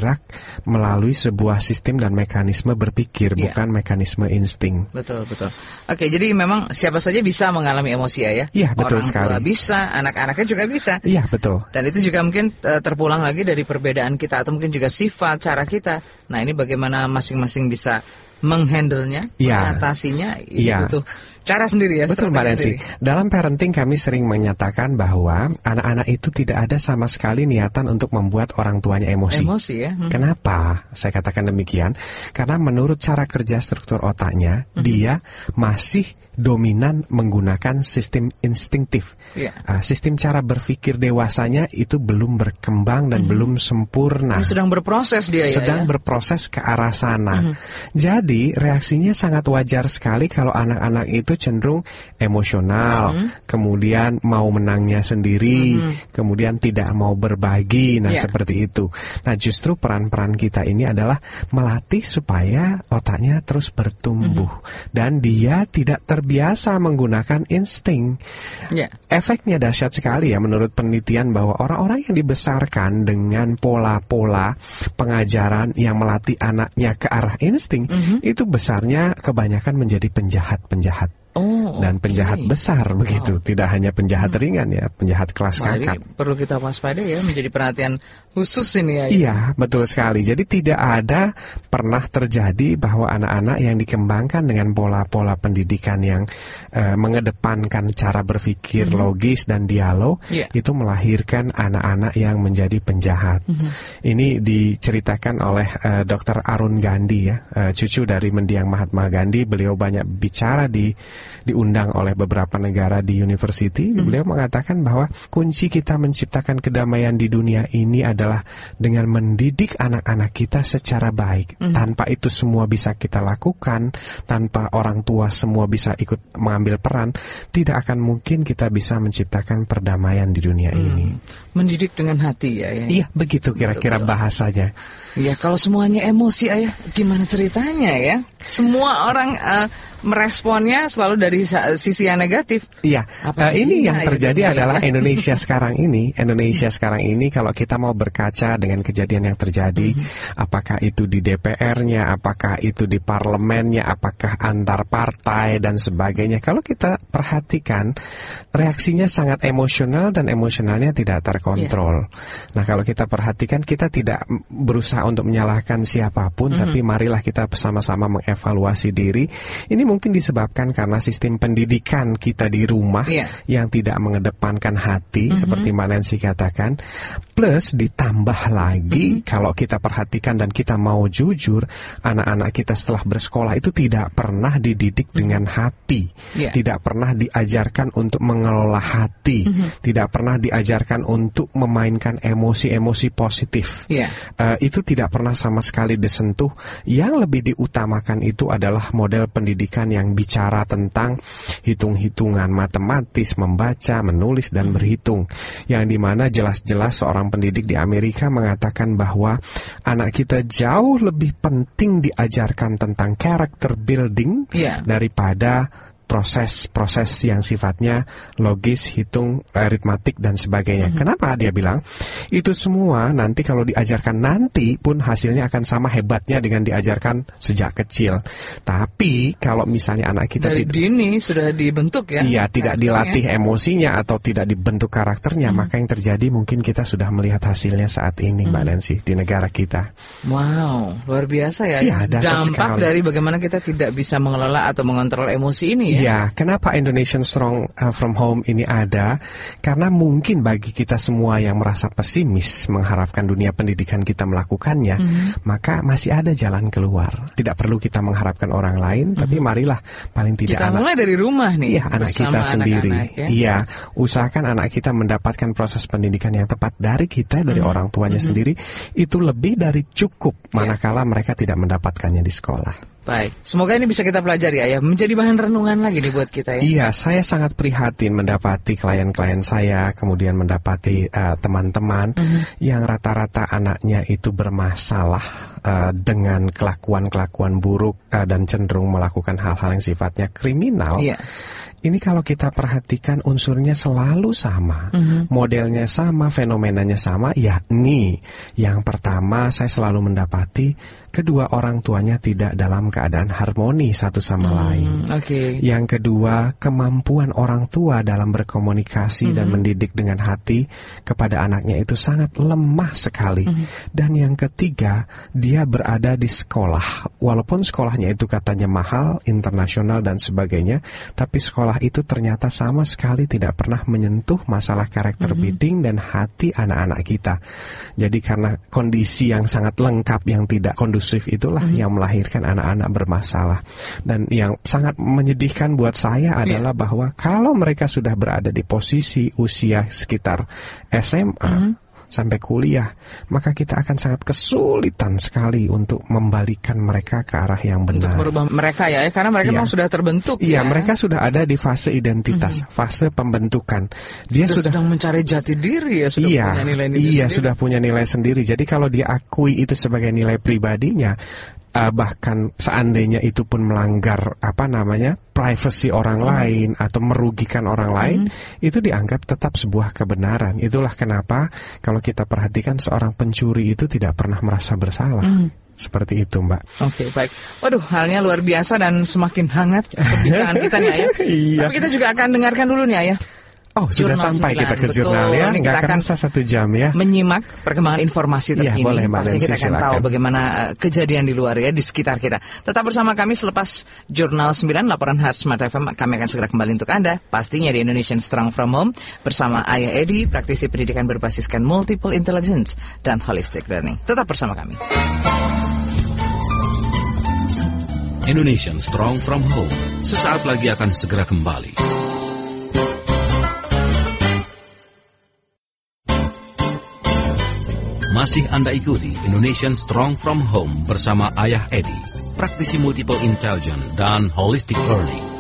melalui sebuah sistem dan mekanisme berpikir Iya. bukan mekanisme insting. Betul betul. Oke, jadi memang siapa saja bisa mengalami emosi ya ya. Iya, betul Orang sekali. tua bisa, anak-anaknya juga bisa. Iya, betul. Dan itu juga mungkin eh, terpulang lagi dari perbedaan kita atau mungkin juga sifat cara kita. Nah ini bagaimana masing-masing bisa menghandlenya, Iya. mengatasinya, itu butuh cara sendiri ya. Betul Mbak Nancy. Dalam parenting kami sering menyatakan bahwa anak-anak itu tidak ada sama sekali niatan untuk membuat orang tuanya emosi. Emosi ya. Hmm. Kenapa saya katakan demikian? Karena menurut cara kerja struktur otaknya, dia masih dominan menggunakan sistem instinktif. Iya. Ah, sistem cara berpikir dewasanya itu belum berkembang dan belum sempurna Ini sedang berproses dia ya. sedang ya. berproses ke arah sana. Mhm. Jadi reaksinya sangat wajar sekali kalau anak-anak itu cenderung emosional, Mhm. kemudian mau menangnya sendiri, Mhm. kemudian tidak mau berbagi. Nah, Iya. seperti itu. Nah, justru peran-peran kita ini adalah melatih supaya otaknya terus bertumbuh Mhm. dan dia tidak terbiasa menggunakan insting. Iya. Efeknya dahsyat sekali ya menurut penelitian bahwa orang-orang yang dibesarkan dengan pola-pola pengajaran yang melatih anaknya ke arah insting Mhm. itu besarnya kebanyakan menjadi penjahat-penjahat Oh. Dan oke. penjahat besar begitu, tidak hanya penjahat ringan ya, penjahat kelas Wah, kakap. perlu kita waspada ya menjadi perhatian khusus ini ya. Iya, betul sekali. Jadi tidak ada pernah terjadi bahwa anak-anak yang dikembangkan dengan pola-pola pendidikan yang eh, mengedepankan cara berpikir logis dan dialog Iya. itu melahirkan anak-anak yang menjadi penjahat. Mhm. Ini diceritakan oleh eh, Dr. Arun Gandhi ya, eh, cucu dari mendiang Mahatma Gandhi. Beliau banyak bicara di diundang oleh beberapa negara di university. Beliau mengatakan bahwa kunci kita menciptakan kedamaian di dunia ini adalah dengan mendidik anak-anak kita secara baik. Tanpa itu semua bisa kita lakukan, tanpa orang tua semua bisa ikut mengambil peran, tidak akan mungkin kita bisa menciptakan perdamaian di dunia ini. Mendidik dengan hati ya. ya. Iya, begitu kira-kira bahasanya. Ya kalau semuanya emosi ayah, gimana ceritanya ya? Semua orang eh, meresponnya selalu dari sisi yang negatif. Iya, Apa eh, ini yang iya, terjadi adalah. Indonesia sekarang ini. Indonesia sekarang ini kalau kita mau berkaca dengan kejadian yang terjadi, Mhm. apakah itu di DPR-nya, apakah itu di parlemennya, apakah antar partai dan sebagainya. Kalau kita perhatikan, reaksinya sangat emosional dan emosionalnya tidak terkontrol. Iya. Nah, kalau kita perhatikan, kita tidak berusaha untuk menyalahkan siapa pun, Mhm. tapi marilah kita bersama-sama mengevaluasi diri. Ini mungkin disebabkan karena sistem pendidikan kita di rumah Iya. yang tidak mengedepankan hati, Mhm. seperti Mbak Nancy katakan. Plus ditambah lagi, Mhm. kalau kita perhatikan dan kita mau jujur, anak-anak kita setelah bersekolah itu tidak pernah dididik dengan hati. Iya. tidak pernah diajarkan untuk mengelola hati, Mhm. tidak pernah diajarkan untuk memainkan emosi-emosi positif. Iya. Eh, itu tidak pernah sama sekali disentuh. Yang lebih diutamakan itu adalah model pendidikan yang bicara tentang hitung-hitungan matematis, membaca, menulis dan berhitung. Yang di mana jelas-jelas seorang pendidik di Amerika mengatakan bahwa anak kita jauh lebih penting diajarkan tentang character building Iya. daripada proses-proses yang sifatnya logis, hitung, aritmatik dan sebagainya. Kenapa dia bilang itu semua nanti kalau diajarkan nanti pun hasilnya akan sama hebatnya dengan diajarkan sejak kecil. Tapi kalau misalnya anak kita Dari tidak dini sudah dibentuk ya. Iya, tidak dilatih emosinya atau tidak dibentuk karakternya, maka yang terjadi mungkin kita sudah melihat hasilnya saat ini, Mbak Nancy, di negara kita. Wow, luar biasa ya. Iya, dahsyat Dampak sekali. dari bagaimana kita tidak bisa mengelola atau mengontrol emosi ini ya. Iya, kenapa Indonesian Strong uh, from Home ini ada? Karena mungkin bagi kita semua yang merasa pesimis mengharapkan dunia pendidikan kita melakukannya, Mhm. maka masih ada jalan keluar. Tidak perlu kita mengharapkan orang lain, tapi marilah paling tidak. Kita anak mulai dari rumah nih. Iya, anak kita sendiri. anak-anak ya. Iya, usahakan anak kita mendapatkan proses pendidikan yang tepat dari kita, dari Mhm. orang tuanya sendiri. Itu lebih dari cukup manakala mereka tidak mendapatkannya di sekolah. Baik, semoga ini bisa kita pelajari ya, menjadi bahan renungan lagi nih buat kita ya. Iya, saya sangat prihatin mendapati klien-klien saya, kemudian mendapati eh, teman-teman Mhm. yang rata-rata anaknya itu bermasalah eh, dengan kelakuan-kelakuan buruk eh, dan cenderung melakukan hal-hal yang sifatnya kriminal. Iya. Ini kalau kita perhatikan unsurnya selalu sama, Mhm. modelnya sama, fenomenanya sama, yakni yang pertama saya selalu mendapati kedua orang tuanya tidak dalam keadaan harmoni satu sama lain. Hmm, Oke. Yang kedua, kemampuan orang tua dalam berkomunikasi dan mendidik dengan hati kepada anaknya itu sangat lemah sekali. Dan yang ketiga, dia berada di sekolah. Walaupun sekolahnya itu katanya mahal, internasional dan sebagainya, tapi sekolah itu ternyata sama sekali tidak pernah menyentuh masalah karakter building dan hati anak-anak kita. Jadi karena kondisi yang sangat lengkap yang tidak kondusif itulah yang melahirkan anak-anak bermasalah. Dan yang sangat menyedihkan buat saya adalah bahwa kalau mereka sudah berada di posisi usia sekitar SMA sampai kuliah, maka kita akan sangat kesulitan sekali untuk membalikan mereka ke arah yang Untuk benar. merubah mereka ya, karena mereka Iya. memang sudah terbentuk Iya, ya. mereka sudah ada di fase identitas, fase pembentukan. Dia sudah, sudah sedang mencari jati diri ya, sudah iya, punya nilai-nilai iya sendiri. sudah punya nilai sendiri. Jadi kalau dia akui itu sebagai nilai pribadinya, eh, bahkan seandainya itu pun melanggar apa namanya privacy orang lain atau merugikan orang lain, itu dianggap tetap sebuah kebenaran. Itulah kenapa kalau kita perhatikan seorang pencuri itu tidak pernah merasa bersalah. Mhm. Seperti itu, Mbak. Oke, baik. Waduh, halnya luar biasa dan semakin hangat perbincangan kita nih Ayah. Iya. Tapi kita juga akan dengarkan dulu nih Ayah. Oh, sudah Jurnal sampai sembilan, kita ke betul. jurnal ya. Nggak kita akan kerasa satu jam ya. menyimak perkembangan informasi Iya, terkini. boleh, Mbak Pasti Nancy, kita akan silakan. tahu bagaimana uh, kejadian di luar ya di sekitar kita. Tetap bersama kami selepas Jurnal 9 laporan Hard Smart FM kami akan segera kembali untuk Anda. Pastinya di Indonesian Strong From Home bersama Ayah Edi, praktisi pendidikan berbasiskan multiple intelligence dan holistic learning. Tetap bersama kami. Indonesian Strong from Home. Sesaat lagi akan segera kembali. Masih Anda ikuti Indonesian Strong from Home bersama Ayah Edi, praktisi multiple intelligence dan holistic learning.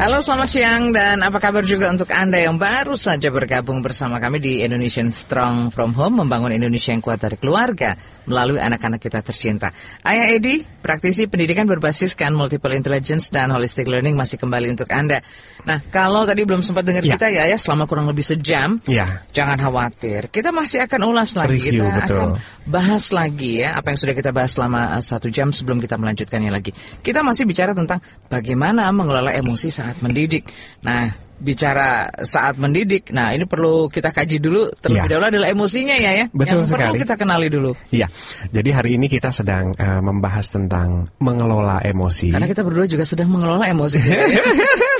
Halo selamat siang dan apa kabar juga untuk Anda yang baru saja bergabung bersama kami di Indonesian Strong From Home membangun Indonesia yang kuat dari keluarga melalui anak-anak kita tercinta. Ayah Edi, praktisi pendidikan berbasiskan multiple intelligence dan holistic learning masih kembali untuk Anda. Nah, kalau tadi belum sempat dengar Ya. kita ya ya selama kurang lebih sejam, Ya. Jangan khawatir, kita masih akan ulas lagi, Review, kita betul. akan bahas lagi ya apa yang sudah kita bahas selama uh, satu jam sebelum kita melanjutkannya lagi. Kita masih bicara tentang bagaimana mengelola emosi saat mendidik. Nah, bicara saat mendidik, nah ini perlu kita kaji dulu terlebih Ya. dahulu adalah emosinya ya ya. Betul yang perlu sekali. kita kenali dulu. Iya, jadi hari ini kita sedang eh, membahas tentang mengelola emosi. Karena kita berdua juga sedang mengelola emosi. ya,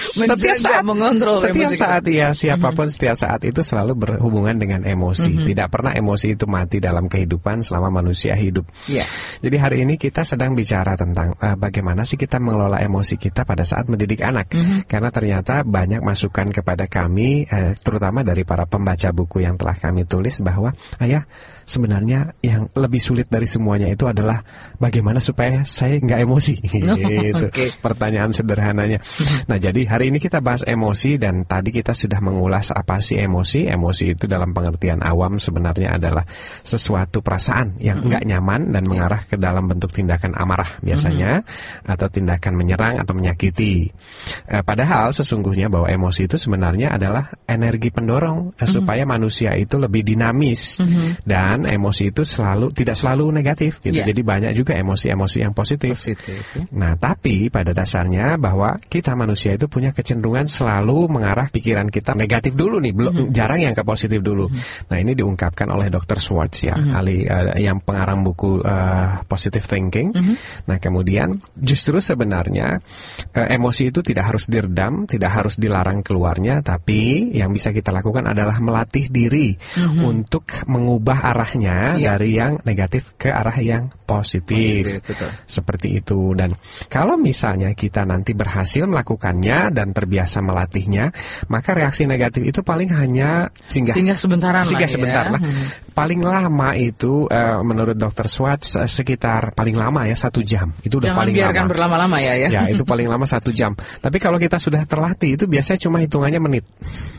setiap saat, mengontrol setiap emosi kita. saat ya siapa pun setiap saat itu selalu berhubungan dengan emosi. Tidak pernah emosi itu mati dalam kehidupan selama manusia hidup. Iya. Jadi hari ini kita sedang bicara tentang eh, bagaimana sih kita mengelola emosi kita pada saat mendidik anak. Karena ternyata banyak masukan masukan kepada kami, eh, terutama dari para pembaca buku yang telah kami tulis bahwa ayah sebenarnya yang lebih sulit dari semuanya itu adalah bagaimana supaya saya nggak emosi. gitu. Oke. Pertanyaan sederhananya. Nah jadi hari ini kita bahas emosi dan tadi kita sudah mengulas apa sih emosi. Emosi itu dalam pengertian awam sebenarnya adalah sesuatu perasaan yang nggak nyaman dan mengarah ke dalam bentuk tindakan amarah biasanya atau tindakan menyerang atau menyakiti. Eh, padahal sesungguhnya bahwa emosi itu sebenarnya adalah energi pendorong eh, supaya manusia itu lebih dinamis dan emosi itu selalu tidak selalu negatif gitu. Iya. Jadi banyak juga emosi-emosi yang positif. Positif. ya. Nah, tapi pada dasarnya bahwa kita manusia itu punya kecenderungan selalu mengarah pikiran kita negatif dulu nih, belum jarang yang ke positif dulu. Nah, ini diungkapkan oleh Dr. Schwartz ya, ahli eh, yang pengarang buku eh, Positive Thinking. Nah, kemudian justru sebenarnya eh, emosi itu tidak harus diredam, tidak harus dilarang keluarnya, tapi yang bisa kita lakukan adalah melatih diri untuk mengubah arahnya Iya. dari yang negatif ke arah yang positif. Positif, betul. Seperti itu dan kalau misalnya kita nanti berhasil melakukannya dan terbiasa melatihnya, maka reaksi negatif itu paling hanya singgah Singgah sebentaran singgah lah ya. sebentar lah. Hmm. Paling lama itu eh, menurut Dr. Schwartz eh, sekitar paling lama ya satu jam. Itu udah Jangan paling biarkan lama. berlama-lama ya ya. Ya itu paling lama satu jam. Tapi kalau kita sudah terlatih itu biasanya cuma hitungannya menit,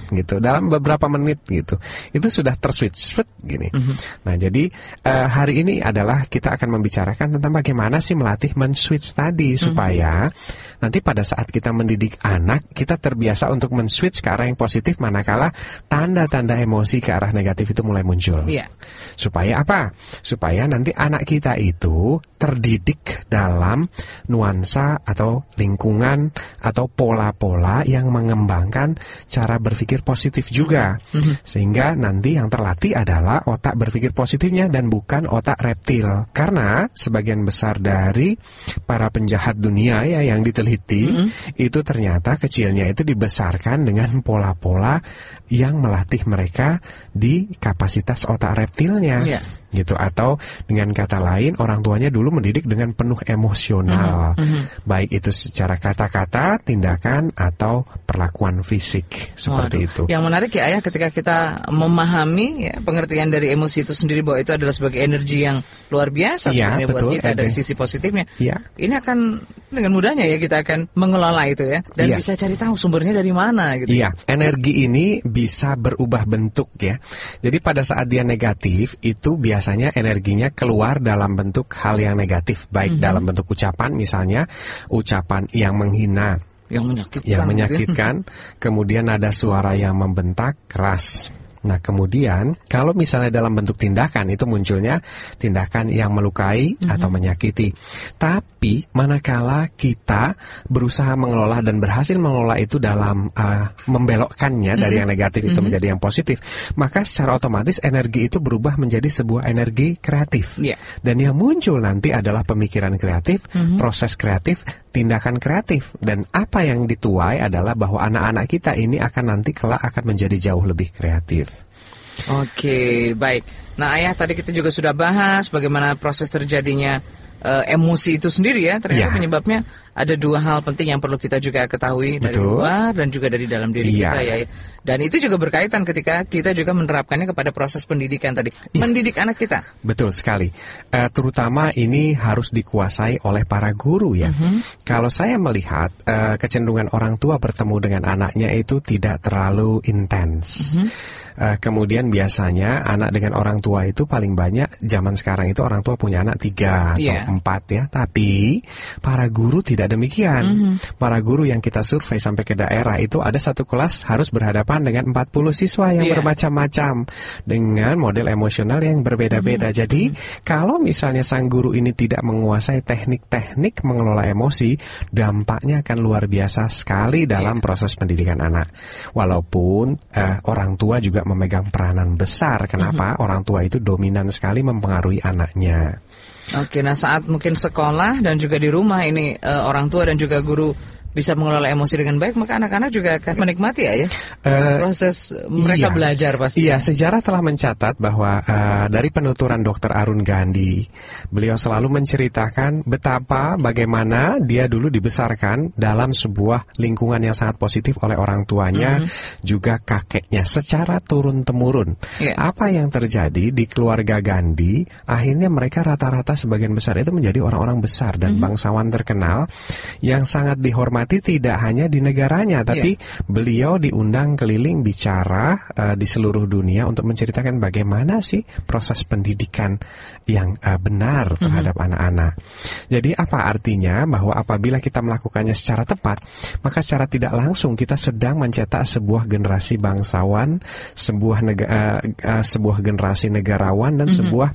gitu. Dalam beberapa menit gitu, itu sudah terswitch, swit, gini. Mhm. Nah jadi eh, hari ini adalah kita akan membicarakan tentang bagaimana sih melatih men-switch tadi supaya nanti pada saat kita mendidik anak kita terbiasa untuk men-switch ke arah yang positif manakala tanda-tanda emosi ke arah negatif itu mulai muncul. Iya. Supaya apa? Supaya nanti anak kita itu terdidik dalam nuansa atau lingkungan atau pola-pola yang mengembangkan cara berpikir positif juga. Sehingga nanti yang terlatih adalah otak berpikir positifnya dan bukan otak reptil. Karena sebagian besar dari para penjahat dunia ya yang diteliti itu ternyata kecilnya itu dibesarkan dengan pola-pola yang melatih mereka di kapasitas otak reptilnya Iya. Gitu atau dengan kata lain orang tuanya dulu mendidik dengan penuh emosional baik itu secara kata-kata tindakan atau perlakuan fisik seperti Waduh. itu Yang menarik ya ayah ketika kita memahami ya, pengertian dari emosi itu sendiri bahwa itu adalah sebagai energi yang luar biasa Iya, sebenarnya buat betul, kita dari Ede. sisi positifnya. Iya. Ini akan dengan mudahnya ya kita akan mengelola itu ya dan Iya. bisa cari tahu sumbernya dari mana gitu. Iya, energi ini bisa berubah bentuk ya. Jadi pada saat dia negatif itu biasanya energinya keluar dalam bentuk hal yang negatif, baik Mhm. dalam bentuk ucapan misalnya ucapan yang menghina, Yang menyakitkan. yang menyakitkan, kemudian ada suara yang membentak keras. Nah, kemudian kalau misalnya dalam bentuk tindakan itu munculnya tindakan yang melukai atau menyakiti. Tapi manakala kita berusaha mengelola dan berhasil mengelola itu dalam uh, membelokkannya dari yang negatif itu menjadi yang positif, maka secara otomatis energi itu berubah menjadi sebuah energi kreatif. Iya. Dan yang muncul nanti adalah pemikiran kreatif, proses kreatif, tindakan kreatif. Dan apa yang dituai adalah bahwa anak-anak kita ini akan nanti kelak akan menjadi jauh lebih kreatif. Oke, baik. Nah, ayah tadi kita juga sudah bahas bagaimana proses terjadinya eh, emosi itu sendiri ya. Ternyata Ya. penyebabnya ada dua hal penting yang perlu kita juga ketahui dari Betul. luar dan juga dari dalam diri Iya. kita ya. Dan itu juga berkaitan ketika kita juga menerapkannya kepada proses pendidikan tadi. Iya. Mendidik anak kita. Betul sekali. Eh, terutama ini harus dikuasai oleh para guru ya. Kalau saya melihat eh, kecenderungan orang tua bertemu dengan anaknya itu tidak terlalu intens. Eh, kemudian biasanya anak dengan orang tua itu paling banyak zaman sekarang itu orang tua punya anak tiga atau Iya. empat ya. Tapi para guru tidak demikian. Mhm. Para guru yang kita survei sampai ke daerah itu ada satu kelas harus berhadapan dengan 40 siswa yang Iya. bermacam-macam dengan model emosional yang berbeda-beda. Mhm. Jadi kalau misalnya sang guru ini tidak menguasai teknik-teknik mengelola emosi, dampaknya akan luar biasa sekali dalam proses pendidikan anak. Walaupun eh, orang tua juga memegang peranan besar. Kenapa? Orang tua itu dominan sekali mempengaruhi anaknya. Oke, nah saat mungkin sekolah dan juga di rumah ini eh, orang tua dan juga guru bisa mengelola emosi dengan baik, maka anak-anak juga akan menikmati ya, ya. Eh, proses mereka iya. belajar pasti. Iya, sejarah telah mencatat bahwa eh, dari penuturan Dr. Arun Gandhi, beliau selalu menceritakan betapa bagaimana dia dulu dibesarkan dalam sebuah lingkungan yang sangat positif oleh orang tuanya, juga kakeknya secara turun temurun. Iya. Apa yang terjadi di keluarga Gandhi, akhirnya mereka rata-rata sebagian besar itu menjadi orang-orang besar dan bangsawan terkenal yang sangat dihormati tidak hanya di negaranya, tapi beliau diundang keliling bicara eh, di seluruh dunia untuk menceritakan bagaimana sih proses pendidikan yang eh, benar terhadap anak-anak. Jadi apa artinya bahwa apabila kita melakukannya secara tepat, maka secara tidak langsung kita sedang mencetak sebuah generasi bangsawan, sebuah nega, eh, eh, sebuah generasi negarawan dan sebuah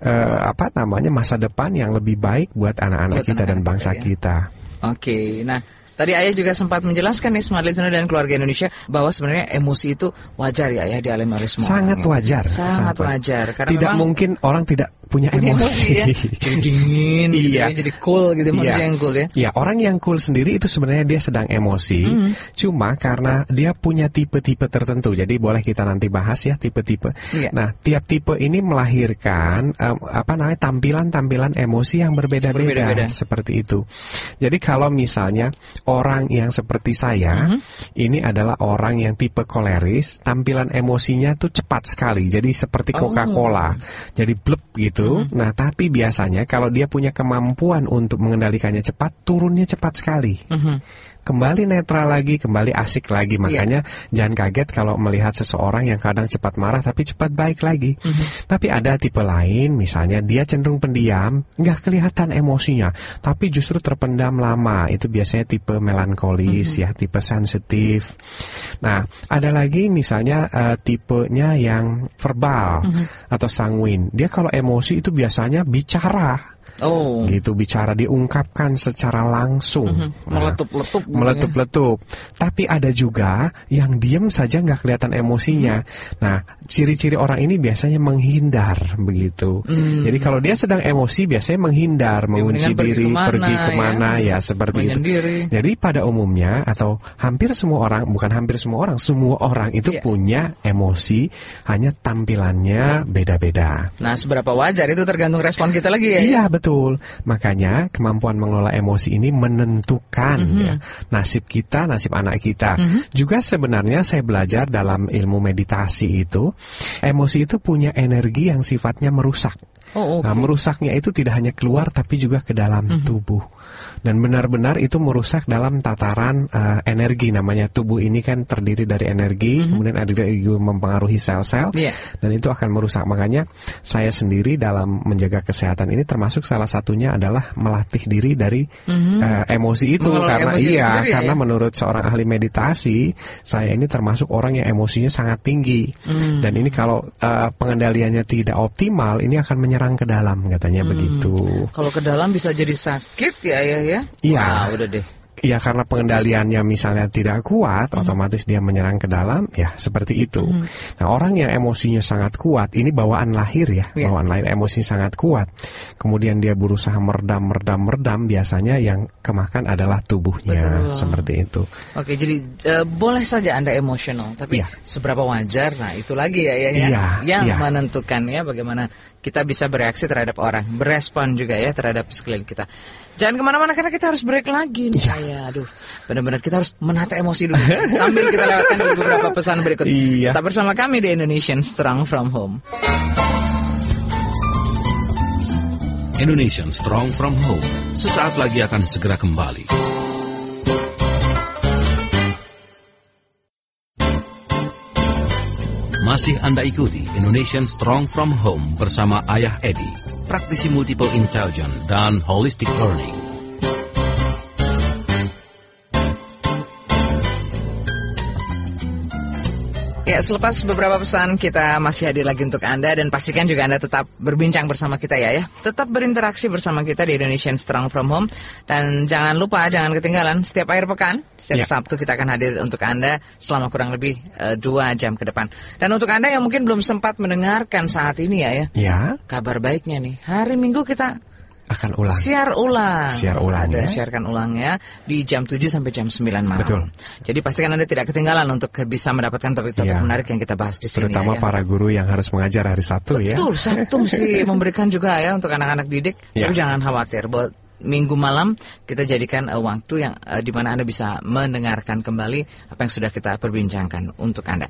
eh, apa namanya masa depan yang lebih baik buat anak-anak kita dan anak-anak bangsa kita, ya. kita. Oke, nah tadi ayah juga sempat menjelaskan nih smart listener dan keluarga Indonesia bahwa sebenarnya emosi itu wajar ya ayah dialami oleh semua Sangat orang, ya. wajar. sangat, wajar. Karena Tidak memang mungkin orang tidak punya punya emosi. ya. jadi dingin, gitu Iya. ya, jadi cool gitu Iya. yang cool ya. Ya, orang yang cool sendiri itu sebenarnya dia sedang emosi, Hmm. cuma karena dia punya tipe-tipe tertentu. Jadi boleh kita nanti bahas ya tipe-tipe. Iya. Nah, tiap tipe ini melahirkan em, apa namanya tampilan-tampilan emosi yang berbeda-beda Berbeda-beda. seperti itu. Jadi kalau misalnya orang yang seperti saya, Mhm. ini adalah orang yang tipe koleris, tampilan emosinya tuh cepat sekali. Jadi seperti Oh. Coca-Cola. Jadi blep gitu. Nah, tapi biasanya kalau dia punya kemampuan untuk mengendalikannya cepat, turunnya cepat sekali. Mhm. Kembali netral lagi, kembali asik lagi. Iya. Makanya jangan kaget kalau melihat seseorang yang kadang cepat marah tapi cepat baik lagi. Mhm. Tapi ada tipe lain, misalnya dia cenderung pendiam, nggak kelihatan emosinya, tapi justru terpendam lama. Itu biasanya tipe melankolis ya, tipe sensitif. Nah, ada lagi misalnya eh, tipenya yang verbal atau sanguin. Dia kalau emosi itu biasanya bicara Oh, gitu bicara diungkapkan secara langsung Mhm. Nah, meletup-letup. gitu ya. meletup-letup tapi ada juga yang diem saja nggak kelihatan emosinya nah ciri-ciri orang ini biasanya menghindar begitu Hmm. jadi kalau dia sedang emosi biasanya menghindar mengunci mendingan pergi diri ke mana, pergi ya. ke mana ya, seperti itu Menyendiri. jadi pada umumnya atau hampir semua orang bukan hampir semua orang semua orang itu Iya. punya emosi hanya tampilannya beda-beda Nah, seberapa wajar itu tergantung respon kita lagi ya. Iya betul. Makanya kemampuan mengelola emosi ini menentukan Mhm. ya, nasib kita, nasib anak kita. Mhm. Juga sebenarnya saya belajar dalam ilmu meditasi itu, emosi itu punya energi yang sifatnya merusak. Oh, oke. Nah, merusaknya itu tidak hanya keluar tapi juga ke dalam Mhm. tubuh. Dan benar-benar itu merusak dalam tataran eh, energi namanya tubuh ini kan terdiri dari energi, kemudian energi mempengaruhi sel-sel. Iya. dan itu akan merusak. Makanya saya sendiri dalam menjaga kesehatan ini termasuk salah satunya adalah melatih diri dari Mhm. eh, emosi itu Mengelola karena emosi itu iya sendiri ya, karena ya? menurut seorang ahli meditasi saya ini termasuk orang yang emosinya sangat tinggi Hmm. dan ini kalau eh, pengendaliannya tidak optimal ini akan menyerang ke dalam katanya Hmm. begitu. Kalau ke dalam bisa jadi sakit ya ya ya. Iya. Wah, udah deh. Ya karena pengendaliannya misalnya tidak kuat, otomatis dia menyerang ke dalam, ya seperti itu. Mhm. Nah orang yang emosinya sangat kuat, ini bawaan lahir ya, Iya. bawaan lahir emosi sangat kuat. Kemudian dia berusaha meredam, meredam, meredam, biasanya yang kemakan adalah tubuhnya, Betul. seperti itu. Oke, jadi eh, boleh saja Anda emosional, tapi Iya. seberapa wajar? Nah, itu lagi ya, ya, ya. Iya, yang iya. menentukan ya bagaimana kita bisa bereaksi terhadap orang, berespon juga ya terhadap sekeliling kita. Jangan ke mana-mana karena kita harus break lagi. nih. Iya. Ya, aduh, benar-benar kita harus menata emosi dulu sambil kita lewatkan beberapa pesan berikut. Iya. Tetap bersama kami di Indonesian Strong from Home. Indonesian Strong from Home sesaat lagi akan segera kembali. Masih Anda ikuti Indonesian Strong from Home bersama Ayah Edi, praktisi multiple intelligence dan holistic learning. Ya, selepas beberapa pesan kita masih hadir lagi untuk Anda dan pastikan juga Anda tetap berbincang bersama kita ya ya. Tetap berinteraksi bersama kita di Indonesian Strong from Home dan jangan lupa jangan ketinggalan setiap akhir pekan, setiap Ya. Sabtu kita akan hadir untuk Anda selama kurang lebih eh, dua jam ke depan. Dan untuk Anda yang mungkin belum sempat mendengarkan saat ini ya ya, Ya, kabar baiknya nih. Hari Minggu kita akan ulang. Siar ulang. Siar ulang Ada ya. siarkan ulangnya di jam 7 sampai jam 9 malam. Betul. Jadi pastikan Anda tidak ketinggalan untuk bisa mendapatkan topik-topik Iya. menarik yang kita bahas di sini Terutama ya. para guru yang harus mengajar hari Sabtu ya. Betul, Sabtu mesti memberikan juga ya untuk anak-anak didik. Ya. Tapi jangan khawatir, buat minggu malam kita jadikan eh, waktu yang eh, di mana Anda bisa mendengarkan kembali apa yang sudah kita perbincangkan untuk Anda.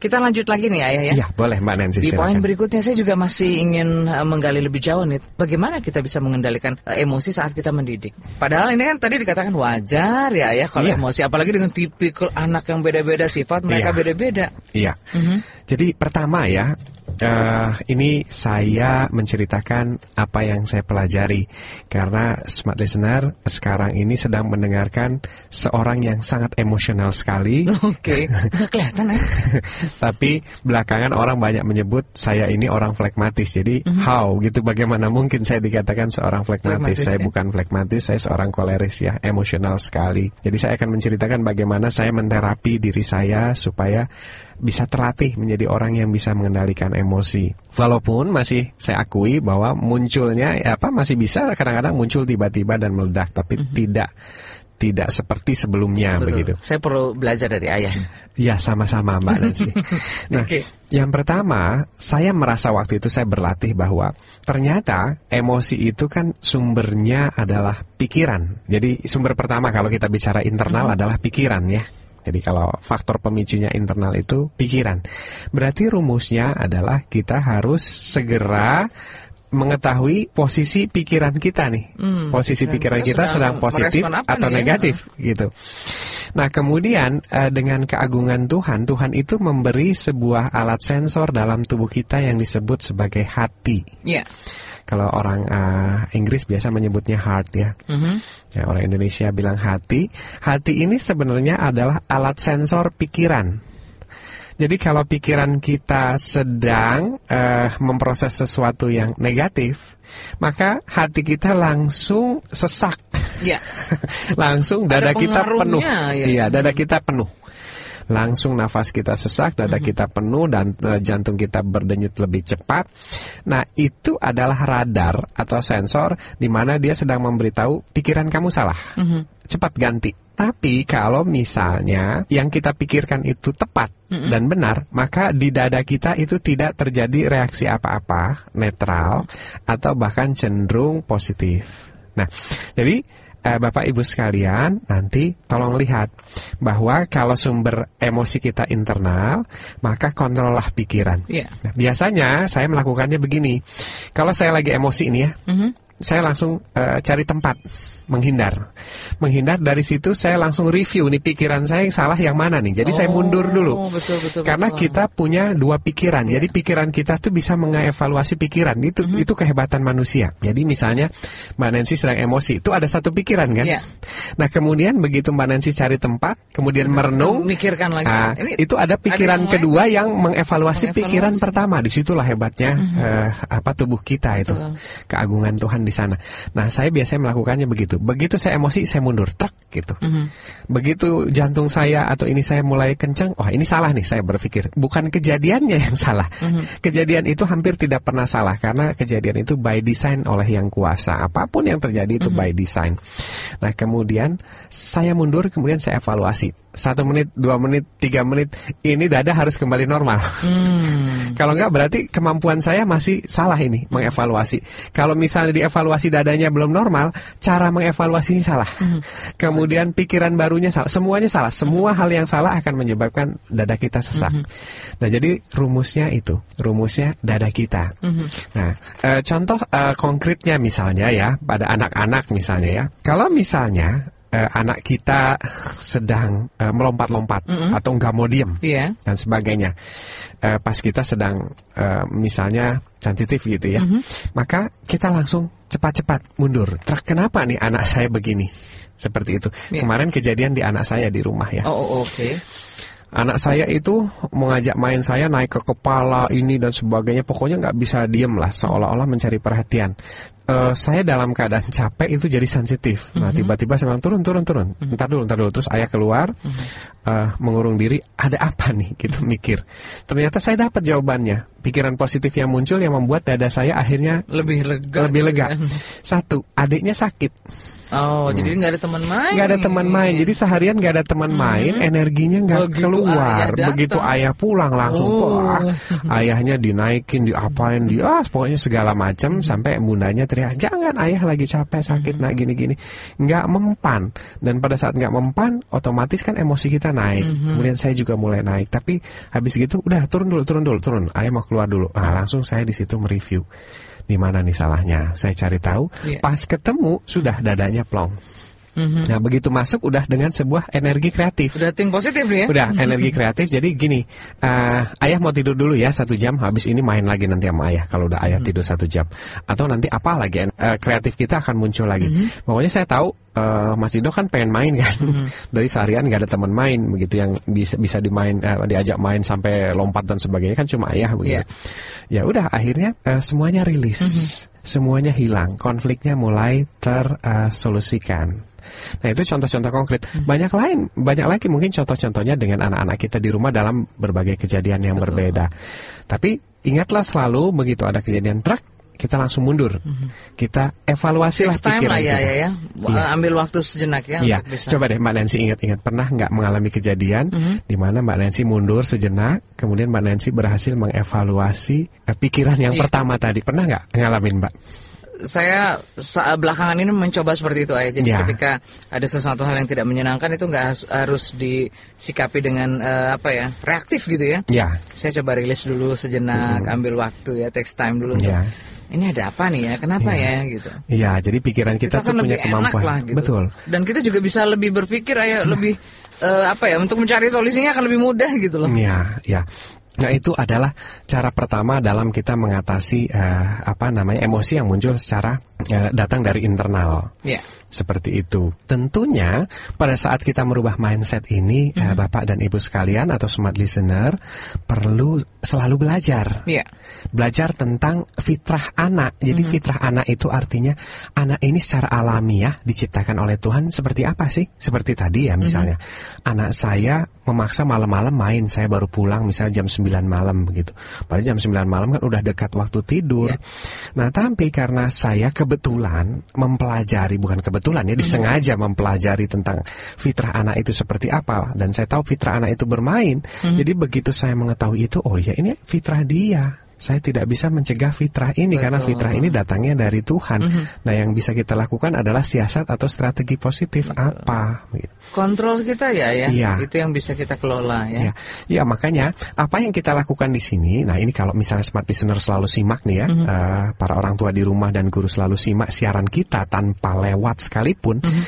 Kita lanjut lagi nih Ayah ya. Iya, boleh Mbak Nancy Di poin berikutnya saya juga masih ingin eh, menggali lebih jauh nih, bagaimana kita bisa mengendalikan emosi saat kita mendidik. Padahal ini kan tadi dikatakan wajar ya ya kalau Iya. emosi, apalagi dengan tipikal anak yang beda-beda sifat mereka Iya. beda-beda. Iya. Mhm. Jadi pertama ya, eh, ini saya menceritakan apa yang saya pelajari karena smart listener sekarang ini sedang mendengarkan seorang yang sangat emosional sekali. Oke, nggak kelihatan ya. Tapi belakangan orang banyak menyebut saya ini orang flekmatis. Jadi how gitu bagaimana mungkin saya dikatakan seorang flekmatis? Flekmatis, saya ya. bukan flekmatis, saya seorang koleris ya, emosional sekali. Jadi saya akan menceritakan bagaimana saya menterapi diri saya supaya bisa terlatih menjadi orang yang bisa mengendalikan emosi. Walaupun masih saya akui bahwa munculnya ya apa masih bisa kadang-kadang muncul tiba-tiba dan meledak, tapi tidak tidak seperti sebelumnya Betul. begitu. Saya perlu belajar dari ayah. Ya sama-sama Mbak Nancy. Nah, Oke. yang pertama, saya merasa waktu itu saya berlatih bahwa ternyata emosi itu kan sumbernya adalah pikiran. Jadi sumber pertama kalau kita bicara internal adalah pikiran ya. Jadi kalau faktor pemicunya internal itu pikiran. Berarti rumusnya adalah kita harus segera mengetahui posisi pikiran kita nih. Hmm, posisi pikiran kita kita sedang sedang positif atau nih ya? negatif gitu. Nah, kemudian eh, dengan keagungan Tuhan, Tuhan itu memberi sebuah alat sensor dalam tubuh kita yang disebut sebagai hati. Iya. Kalau orang eh, Inggris biasa menyebutnya heart ya. Mhm. Ya, orang Indonesia bilang hati. Hati ini sebenarnya adalah alat sensor pikiran. Jadi kalau pikiran kita sedang eh, memproses sesuatu yang negatif, maka hati kita langsung sesak. Iya. langsung Ada dada kita penuh. ya. Iya, dada kita penuh. Langsung nafas kita sesak, dada Mhm. kita penuh dan eh, jantung kita berdenyut lebih cepat. Nah, itu adalah radar atau sensor di mana dia sedang memberitahu pikiran kamu salah. Mhm. Cepat ganti. Tapi kalau misalnya yang kita pikirkan itu tepat Mhm. dan benar, maka di dada kita itu tidak terjadi reaksi apa-apa, netral atau bahkan cenderung positif. Nah, jadi eh, Bapak Ibu sekalian, nanti tolong lihat bahwa kalau sumber emosi kita internal, maka kontrollah pikiran. Iya. Nah, biasanya saya melakukannya begini. Kalau saya lagi emosi ini ya, Mhm. saya langsung eh, cari tempat menghindar. Menghindar dari situ saya langsung review nih pikiran saya yang salah yang mana nih. Jadi saya mundur dulu. Oh, betul betul. Karena betul. kita punya dua pikiran. Iya. Jadi pikiran kita tuh bisa mengevaluasi pikiran. Itu Mhm. itu kehebatan manusia. Jadi misalnya Mbak Nancy sedang emosi, itu ada satu pikiran kan? Iya. Nah, kemudian begitu Mbak Nancy cari tempat, kemudian merenung, Memikirkan lagi. Nah, Ini itu ada pikiran yang lain? kedua yang mengevaluasi, Mengevaluasi. pikiran pertama. Di situlah hebatnya eh, apa tubuh kita itu, Betul. keagungan Tuhan di sana. Nah, saya biasanya melakukannya begitu. Begitu saya emosi, saya mundur, truk gitu. Mhm. Begitu jantung saya atau ini saya mulai kencang, wah ini salah nih saya berpikir. Bukan kejadiannya yang salah. Mhm. Kejadian itu hampir tidak pernah salah karena kejadian itu by design oleh yang kuasa. Apa pun yang terjadi itu by design. Nah kemudian saya mundur, kemudian saya evaluasi. Satu menit, dua menit, tiga menit, ini dada harus kembali normal. Hmm. Kalau enggak berarti kemampuan saya masih salah ini mengevaluasi. Kalau misalnya dievaluasi dadanya belum normal, cara mengevaluasinya salah. Mhm. Kemudian pikiran barunya salah, semuanya salah. Semua hal yang salah akan menyebabkan dada kita sesak. Mhm. Nah, jadi rumusnya itu, rumusnya dada kita. Mhm. Nah, eh, contoh eh, konkretnya misalnya ya, pada anak-anak misalnya ya. Kalau misalnya eh, anak kita sedang eh, melompat-lompat Mhm. atau nggak mau diem Iya. dan sebagainya. Eh, pas kita sedang eh, misalnya sensitif gitu ya, Mhm. maka kita langsung cepat-cepat mundur. Trak kenapa nih anak saya begini? Seperti itu. Iya. Kemarin kejadian di anak saya di rumah ya. Oh, oh, oke. Anak saya itu mengajak main saya naik ke kepala ini dan sebagainya. Pokoknya nggak bisa diem lah, seolah-olah mencari perhatian. Eh, saya dalam keadaan capek itu jadi sensitif. Nah tiba-tiba saya bilang turun turun turun. Ntar dulu ntar dulu terus ayah keluar eh, mengurung diri. Ada apa nih? Gitu mikir. Ternyata saya dapat jawabannya. Pikiran positif yang muncul yang membuat dada saya akhirnya Lebih lega. lebih lega. Satu, adiknya sakit. Oh, jadi nggak ada teman main. nggak ada teman main. Jadi seharian nggak ada teman main, energinya nggak Begitu keluar. ayah. Begitu ayah pulang langsung Oh. wah, ayahnya dinaikin, diapain, di ah pokoknya segala macam sampai bundanya teriak, "Jangan, ayah lagi capek, sakit, nah gini-gini." Nggak mempan. Dan pada saat nggak mempan, otomatis kan emosi kita naik. Kemudian saya juga mulai naik. Tapi habis gitu udah turun dulu, turun dulu, turun. Ayah mau keluar dulu. Nah, langsung saya di situ mereview. Di mana nih salahnya? Saya cari tahu. Iya. Pas ketemu sudah dadanya plong. Mhm. Nah begitu masuk udah dengan sebuah energi kreatif. Udah think positif nih ya. Udah energi kreatif. Jadi gini, eh, ayah mau tidur dulu ya satu jam. Habis ini main lagi nanti sama ayah. Kalau udah ayah tidur satu jam. Atau nanti apa lagi? eh, kreatif kita akan muncul lagi. Pokoknya saya tahu eh, Mas Dido kan pengen main kan. Dari seharian nggak ada teman main begitu yang bisa bisa dimain eh, diajak main sampai lompat dan sebagainya kan cuma ayah begitu. Ya udah akhirnya eh, semuanya rilis. Semuanya hilang, konfliknya mulai tersolusikan. Nah itu contoh-contoh konkret. Banyak lain, banyak lagi mungkin contoh-contohnya dengan anak-anak kita di rumah dalam berbagai kejadian yang Betul. berbeda. Tapi ingatlah selalu begitu ada kejadian truk, kita langsung mundur. Kita evaluasilah pikiran lah ya, kita. ya, ya. Iya. Ambil waktu sejenak ya Iya, untuk bisa. coba deh Mbak Nancy ingat-ingat pernah nggak mengalami kejadian Mhm. di mana Mbak Nancy mundur sejenak, kemudian Mbak Nancy berhasil mengevaluasi eh, pikiran yang Iya. pertama tadi. Pernah nggak ngalamin Mbak? saya sa- belakangan ini mencoba seperti itu aja. Jadi Ya. ketika ada sesuatu hal yang tidak menyenangkan itu nggak harus, harus disikapi dengan eh, apa ya reaktif gitu ya. Ya, Saya coba rilis dulu sejenak, ambil waktu ya, takes time dulu. ya. Ini ada apa nih ya? Kenapa Iya. ya gitu? Iya, jadi pikiran kita, kan tuh punya kemampuan. lah gitu. Betul. Dan kita juga bisa lebih berpikir ya lebih eh, apa ya untuk mencari solusinya akan lebih mudah gitu loh. Iya, ya. Nah itu adalah cara pertama dalam kita mengatasi eh, apa namanya emosi yang muncul secara eh, datang dari internal. Ya. Seperti itu. Tentunya pada saat kita merubah mindset ini, eh, Bapak dan Ibu sekalian atau smart listener perlu selalu belajar. Iya. Belajar tentang fitrah anak. Jadi fitrah anak itu artinya anak ini secara alamiah diciptakan oleh Tuhan seperti apa sih? Seperti tadi ya misalnya. Anak saya memaksa malam-malam main, saya baru pulang misalnya jam 9 malam begitu. Padahal jam 9 malam kan udah dekat waktu tidur. Iya. Nah, tapi karena saya kebetulan mempelajari bukan kebetulan ya, disengaja mempelajari tentang fitrah anak itu seperti apa dan saya tahu fitrah anak itu bermain. Jadi begitu saya mengetahui itu, oh ya ini fitrah dia. Saya tidak bisa mencegah fitrah ini karena Betul. fitrah ini datangnya dari Tuhan. Mhm. Nah, yang bisa kita lakukan adalah siasat atau strategi positif apa gitu. Kontrol kita ya ya. Iya. Itu yang bisa kita kelola ya. Ya, ya makanya apa yang kita lakukan di sini, nah ini kalau misalnya smart listener selalu simak nih ya, Mhm. eh, para orang tua di rumah dan guru selalu simak siaran kita tanpa lewat sekalipun, Mhm.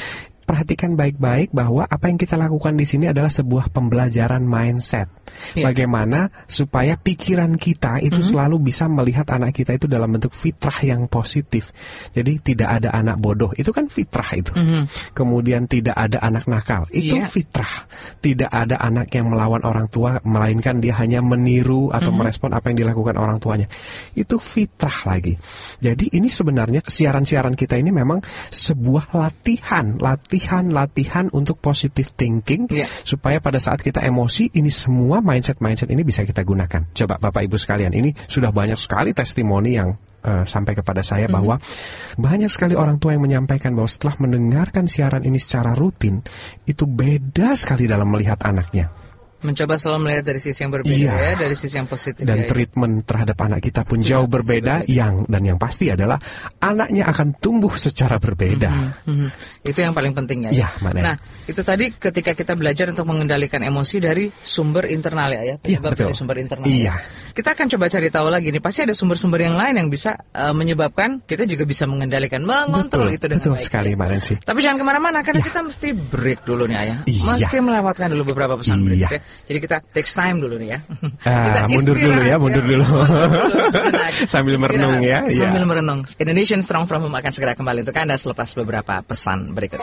Perhatikan baik-baik bahwa apa yang kita lakukan di sini adalah sebuah pembelajaran mindset. Iya. Bagaimana supaya pikiran kita itu Mhm. selalu bisa melihat anak kita itu dalam bentuk fitrah yang positif. Jadi tidak ada anak bodoh, itu kan fitrah itu. Mhm. Kemudian tidak ada anak nakal, itu Iya. fitrah. Tidak ada anak yang melawan orang tua, melainkan dia hanya meniru atau Mhm. merespon apa yang dilakukan orang tuanya. Itu fitrah lagi. Jadi ini sebenarnya siaran-siaran kita ini memang sebuah latihan, latihan-latihan untuk positive thinking Iya. supaya pada saat kita emosi ini semua mindset-mindset ini bisa kita gunakan. Coba Bapak Ibu sekalian, ini sudah banyak sekali testimoni yang eh, sampai kepada saya Mhm. bahwa banyak sekali orang tua yang menyampaikan bahwa setelah mendengarkan siaran ini secara rutin itu beda sekali dalam melihat anaknya Mencoba selalu melihat dari sisi yang berbeda Iya. ya, dari sisi yang positif dan ya. treatment terhadap anak kita pun Iya, jauh berbeda berbeda. yang dan yang pasti adalah anaknya akan tumbuh secara berbeda. Mhm, mhm. Itu yang paling penting ya. Iya, Mbak Nen. Nah, itu tadi ketika kita belajar untuk mengendalikan emosi dari sumber internal ya, ya. Iya, Penyebab betul. dari sumber internal. Iya. ya. Kita akan coba cari tahu lagi nih. Pasti ada sumber-sumber yang lain yang bisa eh, menyebabkan kita juga bisa mengendalikan, mengontrol betul, itu dengan betul baik. sekali Mbak Nancy. Tapi jangan ke mana-mana karena Iya. kita mesti break dulu nih ayah. Iya. Mesti melewatkan dulu beberapa pesan break. Iya. ya. Jadi kita takes time dulu nih ya. Ah, mundur dulu ya, mundur dulu. Sambil merenung ya, iya. Sambil merenung. Indonesian Strong From Home akan segera kembali untuk Anda selepas beberapa pesan berikut.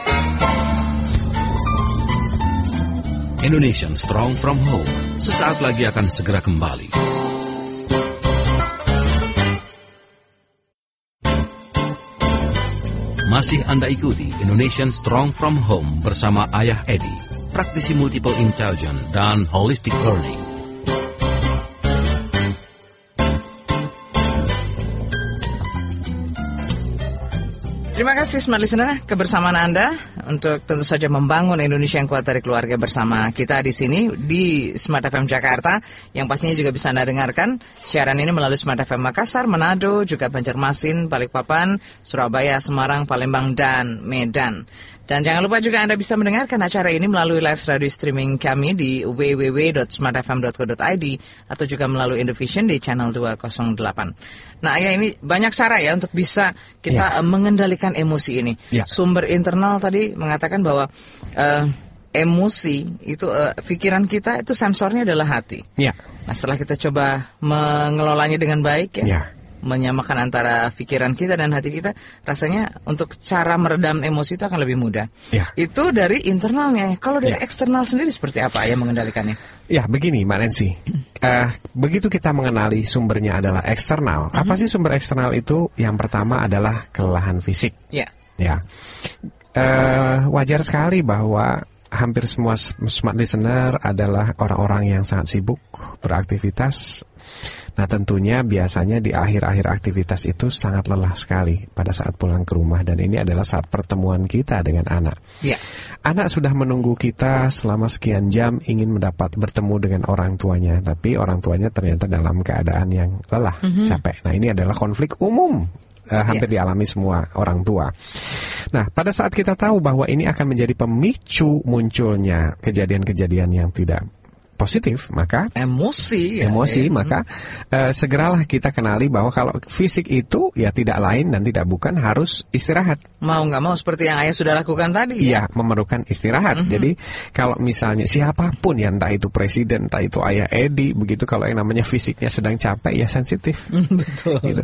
Indonesian Strong from Home. Sesaat lagi akan segera kembali. Masih Anda ikuti Indonesian Strong from Home bersama Ayah Edi, praktisi multiple intelligence dan holistic learning. Terima kasih Smart Listener kebersamaan Anda untuk tentu saja membangun Indonesia yang kuat dari keluarga bersama kita di sini di Smart FM Jakarta yang pastinya juga bisa Anda dengarkan siaran ini melalui Smart FM Makassar, Manado, juga Banjarmasin, Balikpapan, Surabaya, Semarang, Palembang, dan Medan. Dan jangan lupa juga Anda bisa mendengarkan acara ini melalui live radio streaming kami di www.smartfm.co.id atau juga melalui Indovision di channel 208. Nah, ya ini banyak cara ya untuk bisa kita ya. mengendalikan emosi ini. Ya. Sumber internal tadi mengatakan bahwa uh, emosi itu uh, pikiran kita itu sensornya adalah hati. Ya. Nah, setelah kita coba mengelolanya dengan baik ya. ya menyamakan antara pikiran kita dan hati kita, rasanya untuk cara meredam emosi itu akan lebih mudah. Ya. Itu dari internalnya. Kalau dari ya. eksternal sendiri seperti apa ya mengendalikannya? Ya, begini Mbak Nancy. Uh, begitu kita mengenali sumbernya adalah eksternal. Uh -huh. Apa mhm. sih sumber eksternal itu? Yang pertama adalah kelelahan fisik. Ya. Ya. Uh, wajar sekali bahwa hampir semua smart listener adalah orang-orang yang sangat sibuk beraktivitas Nah tentunya biasanya di akhir-akhir aktivitas itu sangat lelah sekali pada saat pulang ke rumah dan ini adalah saat pertemuan kita dengan anak. Ya. Anak sudah menunggu kita selama sekian jam ingin mendapat bertemu dengan orang tuanya, tapi orang tuanya ternyata dalam keadaan yang lelah, mm -hmm. capek. Nah ini adalah konflik umum uh, hampir yeah. dialami semua orang tua. Nah, pada saat kita tahu bahwa ini akan menjadi pemicu munculnya kejadian-kejadian yang tidak positif, maka emosi, ya, emosi, ya. maka uh, segeralah kita kenali bahwa kalau fisik itu ya tidak lain dan tidak bukan harus istirahat. Mau nggak mau seperti yang ayah sudah lakukan tadi. Ya, ya memerlukan istirahat. Mm -hmm. Jadi kalau misalnya siapa pun ya entah itu presiden, entah itu ayah Edi, begitu kalau yang namanya fisiknya sedang capek ya sensitif. Betul. Gitu.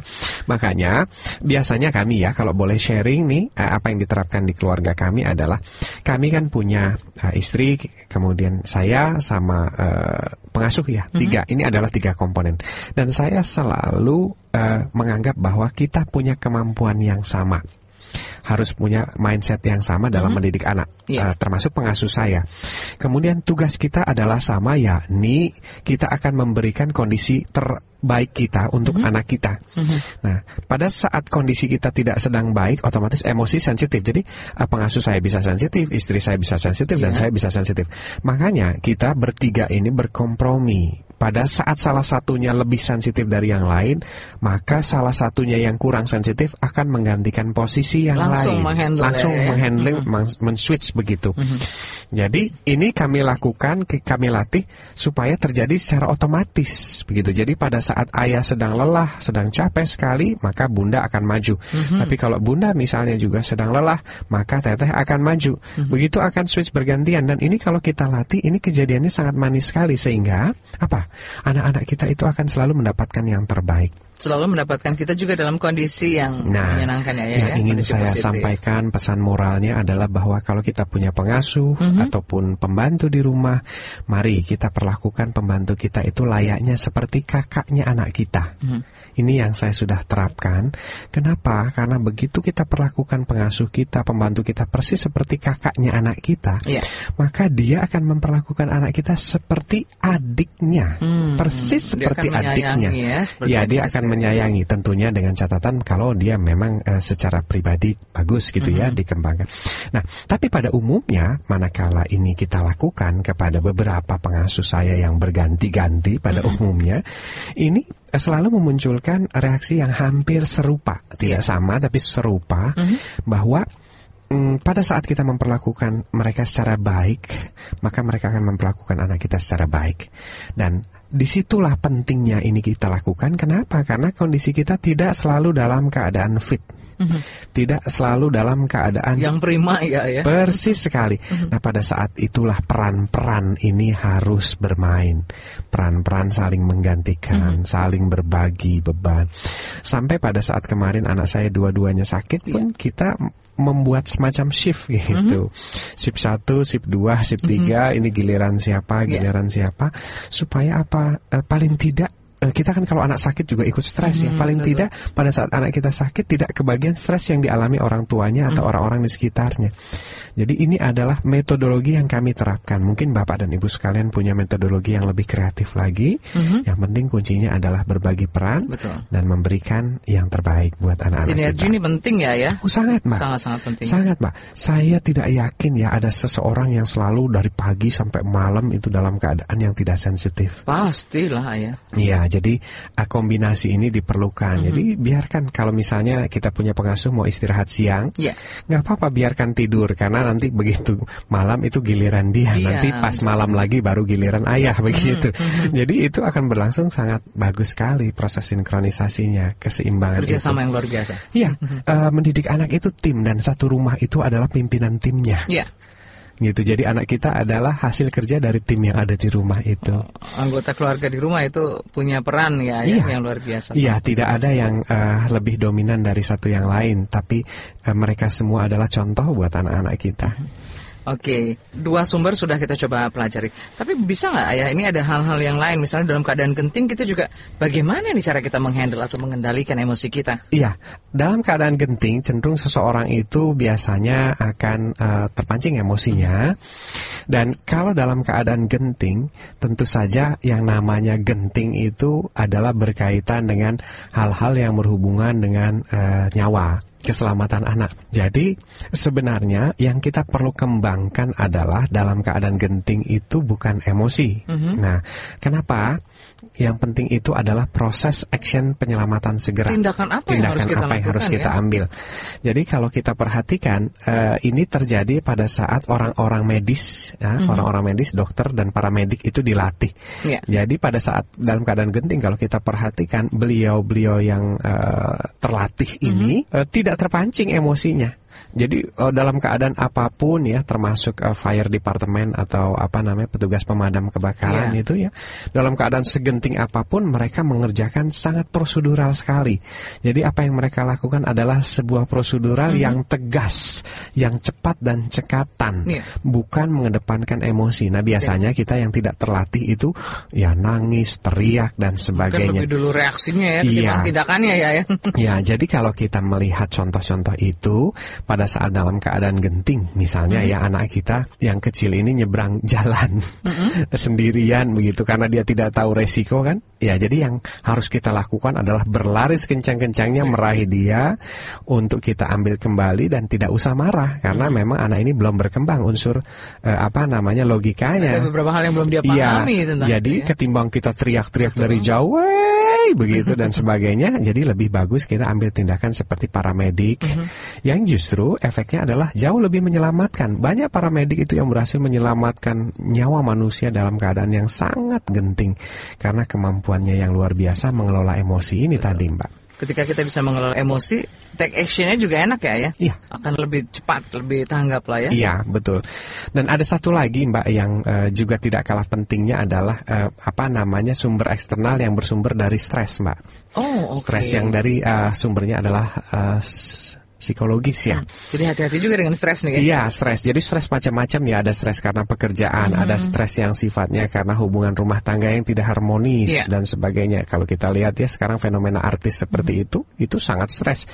Makanya biasanya kami ya kalau boleh sharing nih eh, apa yang diterapkan di keluarga kami adalah kami kan punya uh, istri, kemudian saya sama uh, Eh, pengasuh ya. Mm-hmm. Tiga, ini adalah tiga komponen. Dan saya selalu uh, menganggap bahwa kita punya kemampuan yang sama harus punya mindset yang sama dalam mm -hmm. mendidik anak, yeah. Iya. uh, termasuk pengasuh saya. Kemudian tugas kita adalah sama ya, nih kita akan memberikan kondisi ter baik kita untuk mm -hmm. anak kita. Mm -hmm. Nah, pada saat kondisi kita tidak sedang baik, otomatis emosi sensitif. Jadi, uh, pengasuh saya bisa sensitif, istri saya bisa sensitif, yeah. dan iya. saya bisa sensitif. Makanya kita bertiga ini berkompromi. Pada saat salah satunya lebih sensitif dari yang lain, maka salah satunya yang kurang sensitif akan menggantikan posisi yang langsung lain. Menghandle langsung ya, menghandling, mm -hmm. men-switch begitu. Mm -hmm. Jadi, ini kami lakukan, kami latih supaya terjadi secara otomatis begitu. Jadi pada saat saat ayah sedang lelah, sedang capek sekali, maka bunda akan maju. Mm-hmm. Tapi kalau bunda misalnya juga sedang lelah, maka teteh akan maju. Mm-hmm. Begitu akan switch bergantian dan ini kalau kita latih, ini kejadiannya sangat manis sekali sehingga apa? Anak-anak kita itu akan selalu mendapatkan yang terbaik selalu mendapatkan kita juga dalam kondisi yang nah, menyenangkan ya. Yang ya, ingin saya positif. sampaikan pesan moralnya adalah bahwa kalau kita punya pengasuh mm -hmm. ataupun pembantu di rumah, mari kita perlakukan pembantu kita itu layaknya seperti kakaknya anak kita. Mm -hmm. Ini yang saya sudah terapkan. Kenapa? Karena begitu kita perlakukan pengasuh kita, pembantu kita persis seperti kakaknya anak kita, yeah. maka dia akan memperlakukan anak kita seperti adiknya, hmm, persis seperti adiknya. Ya, seperti ya dia akan menyayangi tentunya dengan catatan kalau dia memang uh, secara pribadi bagus gitu ya, mm-hmm. ya dikembangkan. Nah, tapi pada umumnya manakala ini kita lakukan kepada beberapa pengasuh saya yang berganti-ganti pada mm-hmm. umumnya, ini eh, selalu memunculkan reaksi yang hampir serupa, tidak yeah. sama tapi serupa mm-hmm. bahwa mm, pada saat kita memperlakukan mereka secara baik, maka mereka akan memperlakukan anak kita secara baik. Dan di situlah pentingnya ini kita lakukan. Kenapa? Karena kondisi kita tidak selalu dalam keadaan fit. Mm-hmm. Tidak selalu dalam keadaan yang prima ya ya. Persis sekali. Mm-hmm. Nah, pada saat itulah peran-peran ini harus bermain. Peran-peran saling menggantikan, mm-hmm. saling berbagi beban. Sampai pada saat kemarin anak saya dua-duanya sakit pun yeah. kita membuat semacam shift gitu. Shift 1, shift 2, shift 3, ini giliran siapa, Iya. giliran siapa supaya apa? Eh, paling tidak kita kan kalau anak sakit juga ikut stres ya. Mhm, Paling betul. tidak pada saat anak kita sakit tidak kebagian stres yang dialami orang tuanya atau Mhm. orang-orang di sekitarnya. Jadi ini adalah metodologi yang kami terapkan. Mungkin Bapak dan Ibu sekalian punya metodologi yang lebih kreatif lagi. Mhm. Yang penting kuncinya adalah berbagi peran Betul. dan memberikan yang terbaik buat anak-anak Sinergi kita. ini penting ya ya. Oh, sangat, Mbak. Sangat-sangat penting. Sangat, Mbak. Saya tidak yakin ya ada seseorang yang selalu dari pagi sampai malam itu dalam keadaan yang tidak sensitif. Pastilah ya. Iya, jadi uh, kombinasi ini diperlukan. Mhm. Jadi biarkan kalau misalnya kita punya pengasuh mau istirahat siang, Iya. nggak apa-apa biarkan tidur karena nanti begitu malam itu giliran dia, Iya, nanti pas malam lagi baru giliran ayah begitu. mhm. Jadi itu akan berlangsung sangat bagus sekali proses sinkronisasinya, keseimbangan itu. Kerjasama yang luar biasa. Iya, eh, mendidik anak itu tim dan satu rumah itu adalah pimpinan timnya. Iya. Gitu. Jadi anak kita adalah hasil kerja dari tim yang ada di rumah itu. Anggota keluarga di rumah itu punya peran ya, ya, Iya. yang luar biasa. Iya, tidak ada yang eh, lebih dominan dari satu yang lain, tapi eh, mereka semua adalah contoh buat anak-anak kita. Oke, dua sumber sudah kita coba pelajari. Tapi bisa nggak ayah ini ada hal-hal yang lain, misalnya dalam keadaan genting kita juga bagaimana nih cara kita menghandle atau mengendalikan emosi kita? Iya, dalam keadaan genting cenderung seseorang itu biasanya akan eh, terpancing emosinya. Dan kalau dalam keadaan genting, tentu saja yang namanya genting itu adalah berkaitan dengan hal-hal yang berhubungan dengan eh, nyawa keselamatan anak. Jadi sebenarnya yang kita perlu kembangkan adalah dalam keadaan genting itu bukan emosi. Mhm. Nah, kenapa? Yang penting itu adalah proses action penyelamatan segera Tindakan apa yang harus tindakan kita apa yang harus kita ya? ambil. Jadi kalau kita perhatikan eh, ini terjadi pada saat orang-orang medis, ya, Mhm. orang-orang medis, dokter dan paramedik itu dilatih. Iya. Jadi pada saat dalam keadaan genting kalau kita perhatikan beliau-beliau yang eh, terlatih Mhm. ini eh, tidak terpancing emosinya. Jadi eh, dalam keadaan apa pun ya, termasuk eh, fire department atau apa namanya petugas pemadam kebakaran Iya. itu ya, dalam keadaan segenting apa pun mereka mengerjakan sangat prosedural sekali. Jadi apa yang mereka lakukan adalah sebuah prosedural Mhm. yang tegas, yang cepat dan cekatan, Iya. bukan mengedepankan emosi. Nah biasanya kita yang tidak terlatih itu ya nangis, teriak dan Mungkin sebagainya. lebih dulu reaksinya ya, Iya. ketimbang tindakannya ya. ya. Ya, jadi kalau kita melihat contoh-contoh itu pada saat dalam keadaan genting, misalnya Mhm. ya anak kita yang kecil ini nyebrang jalan Mhm. sendirian begitu karena dia tidak tahu resiko kan? Ya, jadi yang harus kita lakukan adalah berlari kencang-kencangnya Iya. meraih dia untuk kita ambil kembali dan tidak usah marah karena Mhm. memang anak ini belum berkembang unsur eh, apa namanya logikanya. Ada beberapa hal yang belum dia Iya, pahami tentang jadi ya. ketimbang kita teriak-teriak dari jauh, "Wey!" begitu dan sebagainya, jadi lebih bagus kita ambil tindakan seperti paramedik Mhm. yang justru efeknya adalah jauh lebih menyelamatkan. Banyak paramedik itu yang berhasil menyelamatkan nyawa manusia dalam keadaan yang sangat genting karena kemampuannya yang luar biasa mengelola emosi ini tadi, Mbak. Ketika kita bisa mengelola emosi, take actionnya juga enak ya ya. Iya. Akan lebih cepat, lebih tanggap lah ya. Iya, betul. Dan ada satu lagi Mbak yang eh, juga tidak kalah pentingnya adalah eh, apa namanya sumber eksternal yang bersumber dari stres, Mbak. Oh, oke. Stres yang dari eh, sumbernya adalah s- psikologis ya. Hmm. Jadi hati-hati juga dengan stres nih ya. Iya, stres. Jadi stres macam-macam ya. Ada stres karena pekerjaan, Mhm. ada stres yang sifatnya karena hubungan rumah tangga yang tidak harmonis Iya. dan sebagainya. Kalau kita lihat ya sekarang fenomena artis seperti Mhm. itu, itu sangat stres.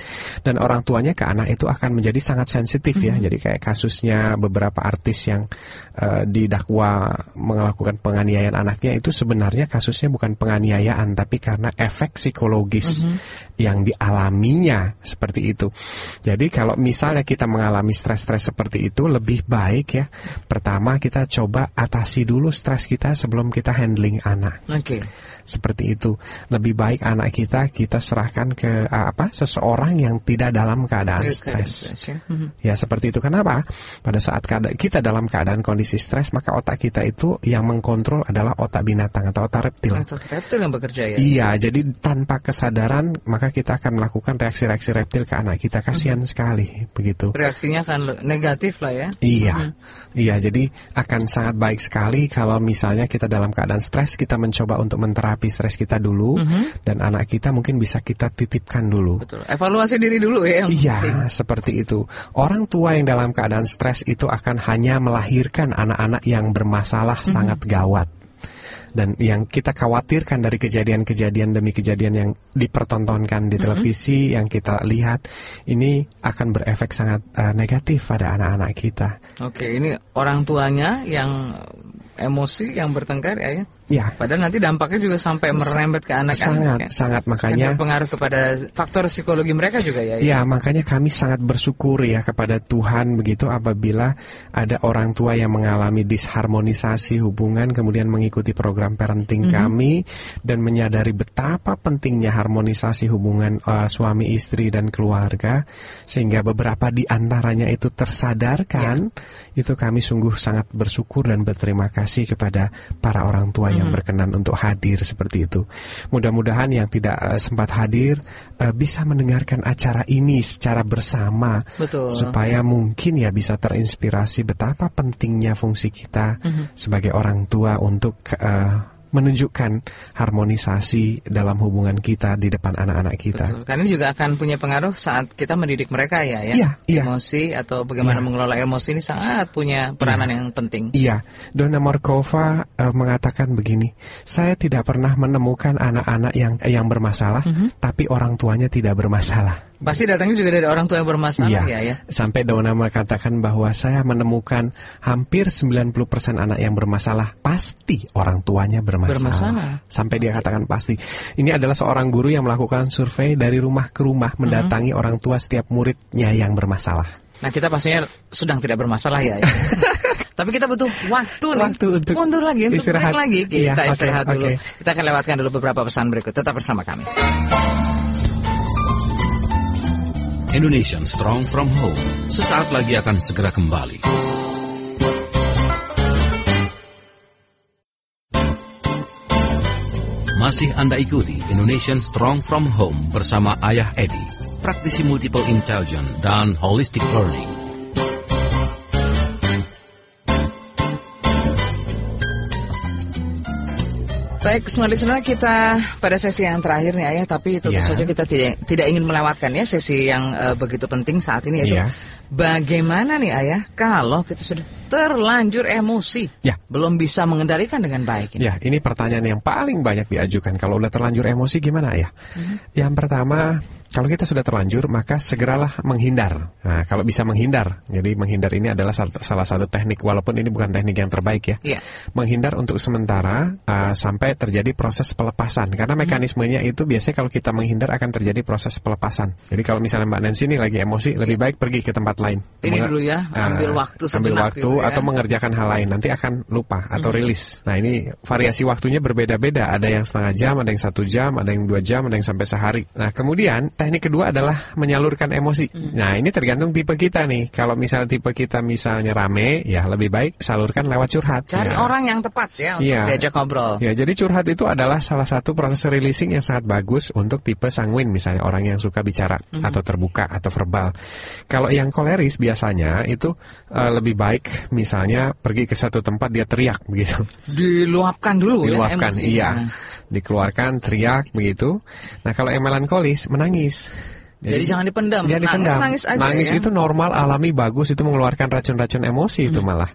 Dan orang tuanya ke anak itu akan menjadi sangat sensitif ya. Mhm. Jadi kayak kasusnya beberapa artis yang eh, didakwa melakukan penganiayaan anaknya itu sebenarnya kasusnya bukan penganiayaan tapi karena efek psikologis Mhm. yang dialaminya seperti itu. Jadi kalau misalnya kita mengalami stres-stres seperti itu lebih baik ya. Pertama kita coba atasi dulu stres kita sebelum kita handling anak. Oke. Seperti itu. Lebih baik anak kita kita serahkan ke apa? seseorang yang tidak dalam keadaan stres. ya. Mhm. Ya seperti itu. Kenapa? Pada saat kita dalam keadaan kondisi stres, maka otak kita itu yang mengkontrol adalah otak binatang atau otak reptil. Atau reptil yang bekerja ya. Iya, jadi tanpa kesadaran maka kita akan melakukan reaksi-reaksi reptil ke anak kita. Kasih emosian sekali begitu. Reaksinya akan negatif lah ya. Iya, iya. Jadi akan sangat baik sekali kalau misalnya kita dalam keadaan stres, kita mencoba untuk menterapi stres kita dulu, Mhm. dan anak kita mungkin bisa kita titipkan dulu. Betul. Evaluasi diri dulu ya yang Iya, penting. seperti itu. Orang tua yang dalam keadaan stres itu akan hanya melahirkan anak-anak yang bermasalah Mhm. sangat gawat. Dan yang kita khawatirkan dari kejadian-kejadian demi kejadian yang dipertontonkan di televisi, yang kita lihat, ini akan berefek sangat eh, negatif pada anak-anak kita. Oke, ini orang tuanya yang emosi, yang bertengkar ya. ya. Ya, Padahal nanti dampaknya juga sampai merembet ke anak-anak. sangat, ya. sangat Kan makanya. berpengaruh kepada faktor psikologi mereka juga ya. Ya, makanya kami sangat bersyukur ya kepada Tuhan begitu apabila ada orang tua yang mengalami disharmonisasi hubungan kemudian mengikuti program parenting kami dan menyadari betapa pentingnya harmonisasi hubungan eh, suami istri dan keluarga sehingga beberapa di antaranya itu tersadarkan itu kami sungguh sangat bersyukur dan berterima kasih kepada para orang tua yang berkenan untuk hadir seperti itu. Mudah-mudahan yang tidak eh, sempat hadir eh, bisa mendengarkan acara ini secara bersama Betul. supaya mungkin ya bisa terinspirasi betapa pentingnya fungsi kita Mhm. sebagai orang tua untuk eh, menunjukkan harmonisasi dalam hubungan kita di depan anak-anak kita. Betul. Karena ini juga akan punya pengaruh saat kita mendidik mereka ya, ya. Iya, iya. Emosi atau bagaimana Iya. mengelola emosi ini sangat punya peranan yang penting. Iya, Donna Markova eh, mengatakan begini, saya tidak pernah menemukan anak-anak yang yang bermasalah, Mhm. tapi orang tuanya tidak bermasalah. Pasti datangnya juga dari orang tua yang bermasalah ya, ya. Sampai Donna mengatakan bahwa saya menemukan hampir 90% anak yang bermasalah, pasti orang tuanya bermasalah. Bermasalah. Sampai dia katakan pasti. Ini adalah seorang guru yang melakukan survei dari rumah ke rumah mendatangi orang tua setiap muridnya yang bermasalah. Nah kita pastinya sedang tidak bermasalah ya. ya. Tapi kita butuh waktu nih. Waktu untuk mundur lagi untuk istirahat. lagi. Kita Iya, istirahat dulu. oke. Kita akan lewatkan dulu beberapa pesan berikut. Tetap bersama kami. Indonesian Strong from Home. Sesaat lagi akan segera kembali. Masih Anda ikuti Indonesian Strong from Home bersama Ayah Edi, praktisi multiple intelligence dan holistic learning. Baik, semua listener kita pada sesi yang terakhir nih Ayah, tapi tentu Iya. saja kita tidak tidak ingin melewatkan ya sesi yang eh, begitu penting saat ini yaitu Iya. bagaimana nih Ayah kalau kita sudah terlanjur emosi, Ya. belum bisa mengendalikan dengan baik. ini. Ya, ini pertanyaan yang paling banyak diajukan. Kalau udah terlanjur emosi gimana ya? Yang pertama, kalau kita sudah terlanjur, maka segeralah menghindar. Nah, kalau bisa menghindar, jadi menghindar ini adalah sal- salah satu teknik, walaupun ini bukan teknik yang terbaik ya. Iya. Menghindar untuk sementara uh, sampai terjadi proses pelepasan. Karena mekanismenya itu biasanya kalau kita menghindar akan terjadi proses pelepasan. Jadi kalau misalnya Mbak Nancy ini lagi emosi, lebih baik pergi ke tempat lain. Ini Menga- dulu ya, ambil Ah, waktu ambil sejenak waktu gitu ya. atau mengerjakan hal lain nanti akan lupa atau rilis. Nah ini variasi waktunya berbeda-beda. Ada yang setengah jam, ada yang satu jam, ada yang dua jam, ada yang sampai sehari. Nah kemudian teknik kedua adalah menyalurkan emosi. Nah ini tergantung tipe kita nih. Kalau misalnya tipe kita misalnya rame, ya lebih baik salurkan lewat curhat. Cari Ya. orang yang tepat ya untuk Iya. diajak ngobrol. Ya, jadi curhat itu adalah salah satu proses releasing yang sangat bagus untuk tipe sanguin, misalnya orang yang suka bicara Mhm. atau terbuka atau verbal. Kalau yang koleris biasanya itu eh, lebih baik misalnya pergi ke satu tempat dia teriak begitu. Diluapkan dulu Diluapkan, ya emosi. iya. Dikeluarkan teriak begitu. Nah, kalau yang melankolis menangis. Jadi, jangan dipendam. Jangan nangis, dipendam. nangis aja Nangis ya. itu normal, alami, bagus. Itu mengeluarkan racun-racun emosi itu Hmm. malah.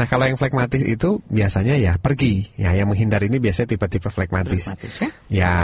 Nah kalau yang flekmatis itu biasanya ya pergi. Ya yang menghindar ini biasanya tipe-tipe flekmatis. Pragmatis ya. Ya.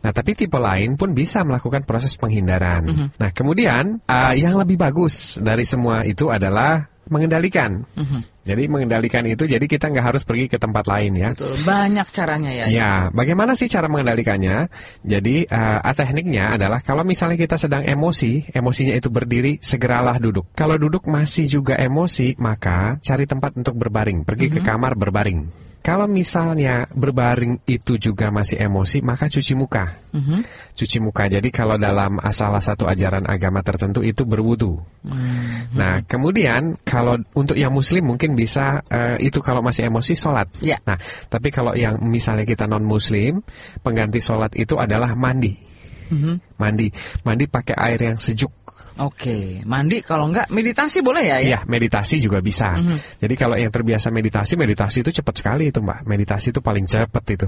Nah tapi tipe lain pun bisa melakukan proses penghindaran. Mhm. Nah kemudian uh, yang lebih bagus dari semua itu adalah mengendalikan. Mhm. Jadi mengendalikan itu jadi kita nggak harus pergi ke tempat lain ya. Betul, banyak caranya ya. Ya, bagaimana sih cara mengendalikannya? Jadi, eh, tekniknya adalah kalau misalnya kita sedang emosi, emosinya itu berdiri, segeralah duduk. Kalau duduk masih juga emosi, maka cari tempat untuk berbaring, pergi ke kamar berbaring. Kalau misalnya berbaring itu juga masih emosi, maka cuci muka. Mhm. Cuci muka. Jadi kalau dalam salah satu ajaran agama tertentu itu berwudu. Hmm. Nah, kemudian kalau untuk yang muslim mungkin bisa eh, itu kalau masih emosi sholat. Ya. Nah, tapi kalau yang misalnya kita non muslim, pengganti sholat itu adalah mandi. Mhm. Mandi, mandi pakai air yang sejuk. Oke, mandi kalau enggak meditasi boleh ya? ya? Iya, meditasi juga bisa. Mhm. Jadi kalau yang terbiasa meditasi, meditasi itu cepat sekali itu mbak. Meditasi itu paling cepat itu.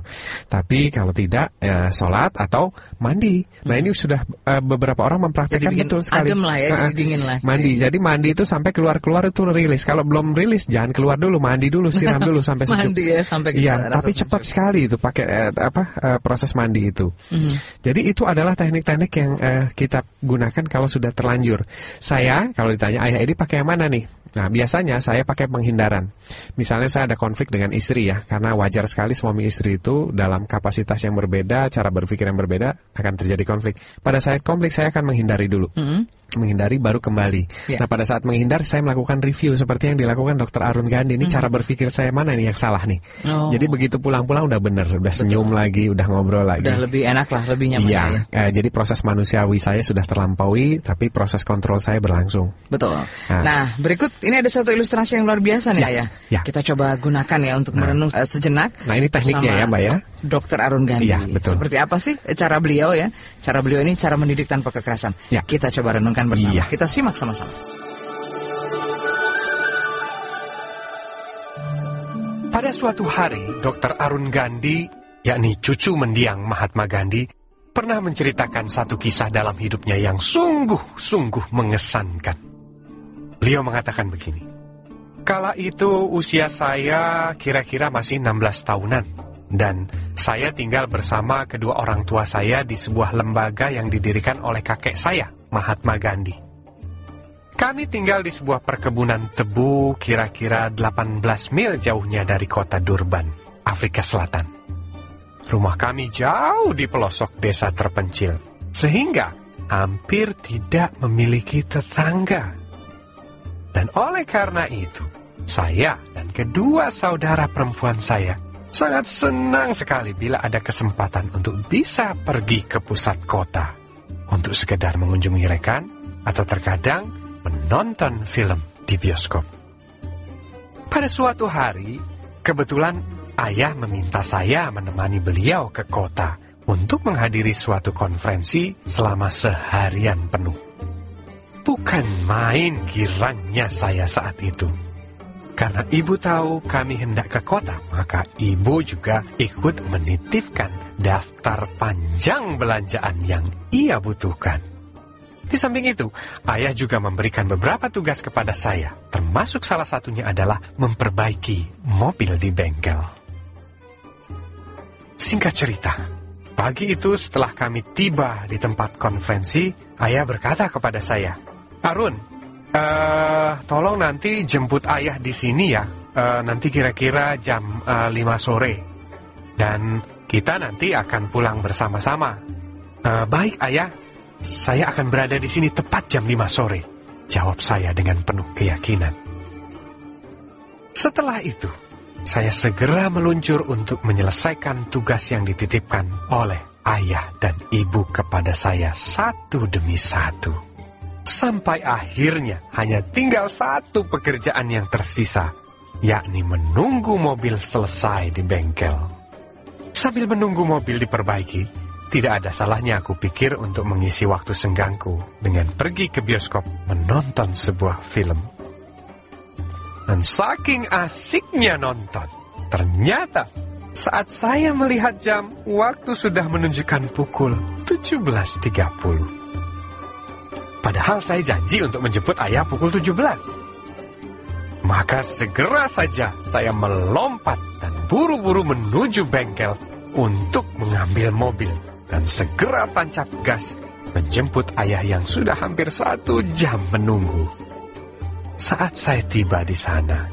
Tapi kalau tidak, ya, sholat atau mandi. Nah ini sudah eh, beberapa orang mempraktikkan Jadi betul sekali. adem lah ya, Ah, jadi dingin lah. Mandi. Jadi mandi itu sampai keluar keluar itu rilis. Kalau belum rilis, jangan keluar dulu, mandi dulu, siram dulu sampai sejuk. Mandi ya sampai Iya, tapi sejuk. cepat sekali itu pakai eh, apa eh, proses mandi itu. Mhm. Jadi itu adalah teknik-teknik yang eh, kita gunakan kalau sudah terlanjur. Saya kalau ditanya ayah Edi pakai yang mana nih? Nah biasanya saya pakai penghindaran. Misalnya saya ada konflik dengan istri ya, karena wajar sekali suami istri itu dalam kapasitas yang berbeda, cara berpikir yang berbeda akan terjadi konflik. Pada saat konflik saya akan menghindari dulu, Mhm. menghindari baru kembali. Ya. Nah pada saat menghindar saya melakukan review seperti yang dilakukan Dr. Arun Gandhi. Ini cara berpikir saya mana nih yang salah nih? Oh. Jadi begitu pulang-pulang udah bener, udah senyum lagi, udah ngobrol lagi. Udah lebih enak lah, lebih nyaman Iya, ya. eh, jadi proses manusiawi saya sudah terlampaui, tapi proses kontrol saya berlangsung. Betul. Nah. Nah, berikut ini ada satu ilustrasi yang luar biasa nih Ya, Ayah. ya. Kita coba gunakan ya untuk merenung eh, sejenak. Nah ini tekniknya ya Mbak ya. Dokter Arun Gandhi. Iya, betul. Seperti apa sih cara beliau ya? Cara beliau ini cara mendidik tanpa kekerasan. Ya. Kita coba renungkan bersama. Iya. Kita simak sama-sama. Pada suatu hari, Dr. Arun Gandhi, yakni cucu mendiang Mahatma Gandhi, pernah menceritakan satu kisah dalam hidupnya yang sungguh-sungguh mengesankan. Beliau mengatakan begini, Kala itu usia saya kira-kira masih 16 tahunan, dan saya tinggal bersama kedua orang tua saya di sebuah lembaga yang didirikan oleh kakek saya, Mahatma Gandhi. Kami tinggal di sebuah perkebunan tebu kira-kira 18 mil jauhnya dari kota Durban, Afrika Selatan. Rumah kami jauh di pelosok desa terpencil, sehingga hampir tidak memiliki tetangga. Dan oleh karena itu, saya dan kedua saudara perempuan saya sangat senang sekali bila ada kesempatan untuk bisa pergi ke pusat kota untuk sekedar mengunjungi rekan atau terkadang menonton film di bioskop. Pada suatu hari, kebetulan ayah meminta saya menemani beliau ke kota untuk menghadiri suatu konferensi selama seharian penuh. Bukan main girangnya saya saat itu. Karena ibu tahu kami hendak ke kota, maka ibu juga ikut menitipkan daftar panjang belanjaan yang ia butuhkan. Di samping itu, ayah juga memberikan beberapa tugas kepada saya, termasuk salah satunya adalah memperbaiki mobil di bengkel. Singkat cerita, pagi itu setelah kami tiba di tempat konferensi, ayah berkata kepada saya, Arun, eh, tolong nanti jemput ayah di sini ya, eh, nanti kira-kira jam eh, 5 sore. Dan kita nanti akan pulang bersama-sama. "Eh, baik ayah, saya akan berada di sini tepat jam 5 sore, jawab saya dengan penuh keyakinan. Setelah itu, saya segera meluncur untuk menyelesaikan tugas yang dititipkan oleh ayah dan ibu kepada saya satu demi satu. Sampai akhirnya hanya tinggal satu pekerjaan yang tersisa, yakni menunggu mobil selesai di bengkel. Sambil menunggu mobil diperbaiki, tidak ada salahnya aku pikir untuk mengisi waktu senggangku dengan pergi ke bioskop menonton sebuah film. Dan saking asiknya nonton, ternyata saat saya melihat jam, waktu sudah menunjukkan pukul 17.30. Padahal saya janji untuk menjemput ayah pukul 17. Maka segera saja saya melompat dan buru-buru menuju bengkel untuk mengambil mobil dan segera tancap gas menjemput ayah yang sudah hampir satu jam menunggu. Saat saya tiba di sana,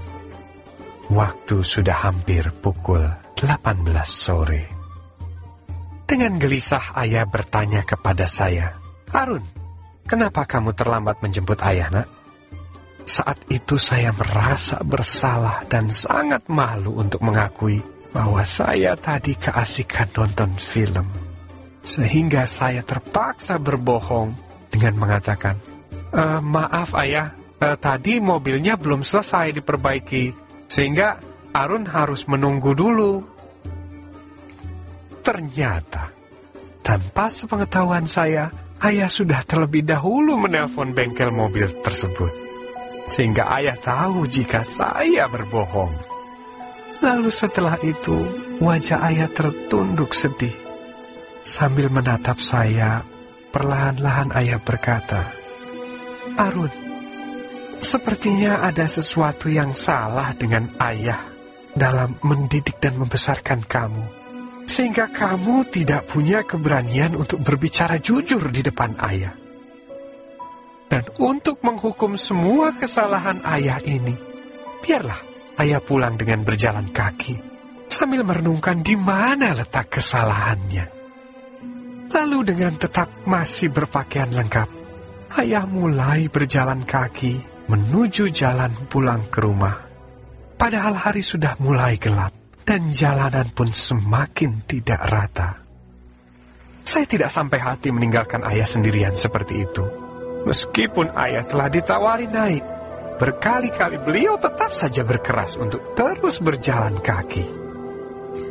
waktu sudah hampir pukul 18 sore. Dengan gelisah ayah bertanya kepada saya, Arun, kenapa kamu terlambat menjemput ayah nak? Saat itu saya merasa bersalah dan sangat malu untuk mengakui bahwa saya tadi keasikan nonton film. Sehingga saya terpaksa berbohong dengan mengatakan, "E, maaf ayah, e, tadi mobilnya belum selesai diperbaiki, sehingga Arun harus menunggu dulu. Ternyata, Tanpa sepengetahuan saya, ayah sudah terlebih dahulu menelpon bengkel mobil tersebut. Sehingga ayah tahu jika saya berbohong. Lalu setelah itu, wajah ayah tertunduk sedih. Sambil menatap saya, perlahan-lahan ayah berkata, Arun, sepertinya ada sesuatu yang salah dengan ayah dalam mendidik dan membesarkan kamu sehingga kamu tidak punya keberanian untuk berbicara jujur di depan ayah. Dan untuk menghukum semua kesalahan ayah ini, biarlah ayah pulang dengan berjalan kaki sambil merenungkan di mana letak kesalahannya. Lalu dengan tetap masih berpakaian lengkap, ayah mulai berjalan kaki menuju jalan pulang ke rumah. Padahal hari sudah mulai gelap dan jalanan pun semakin tidak rata. Saya tidak sampai hati meninggalkan ayah sendirian seperti itu. Meskipun ayah telah ditawari naik, berkali-kali beliau tetap saja berkeras untuk terus berjalan kaki.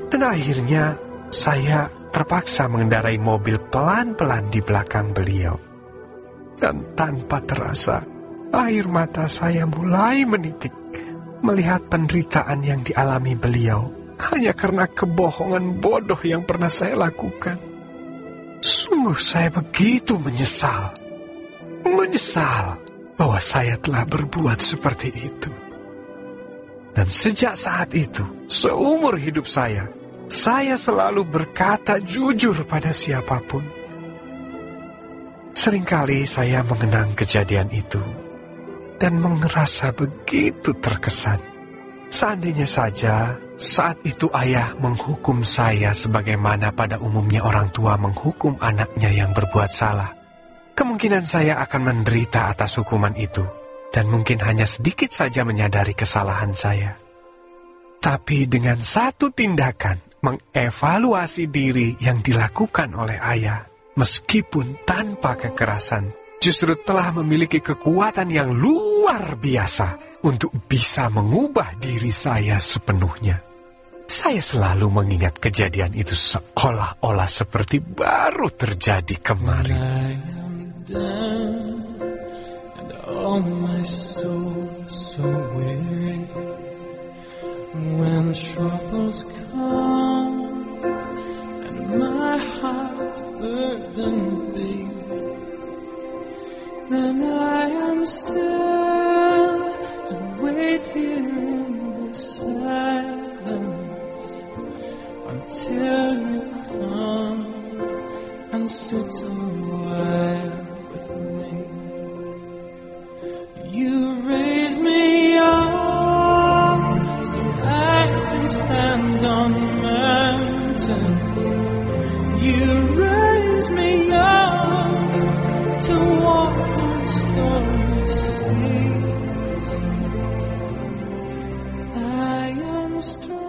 Dan akhirnya saya terpaksa mengendarai mobil pelan-pelan di belakang beliau. Dan tanpa terasa, air mata saya mulai menitik melihat penderitaan yang dialami beliau hanya karena kebohongan bodoh yang pernah saya lakukan. Sungguh saya begitu menyesal. Menyesal bahwa saya telah berbuat seperti itu. Dan sejak saat itu, seumur hidup saya, saya selalu berkata jujur pada siapa pun. Seringkali saya mengenang kejadian itu dan merasa begitu terkesan. Seandainya saja saat itu ayah menghukum saya sebagaimana pada umumnya orang tua menghukum anaknya yang berbuat salah. Kemungkinan saya akan menderita atas hukuman itu dan mungkin hanya sedikit saja menyadari kesalahan saya. Tapi dengan satu tindakan mengevaluasi diri yang dilakukan oleh ayah, meskipun tanpa kekerasan, justru telah memiliki kekuatan yang luar biasa untuk bisa mengubah diri saya sepenuhnya. Saya selalu mengingat kejadian itu seolah-olah seperti baru terjadi kemarin. Then I am still and wait here in the silence until you come and sit a while with me. You raise me up so I can stand on mountains. You raise me up to walk on stormy seas. I am strong.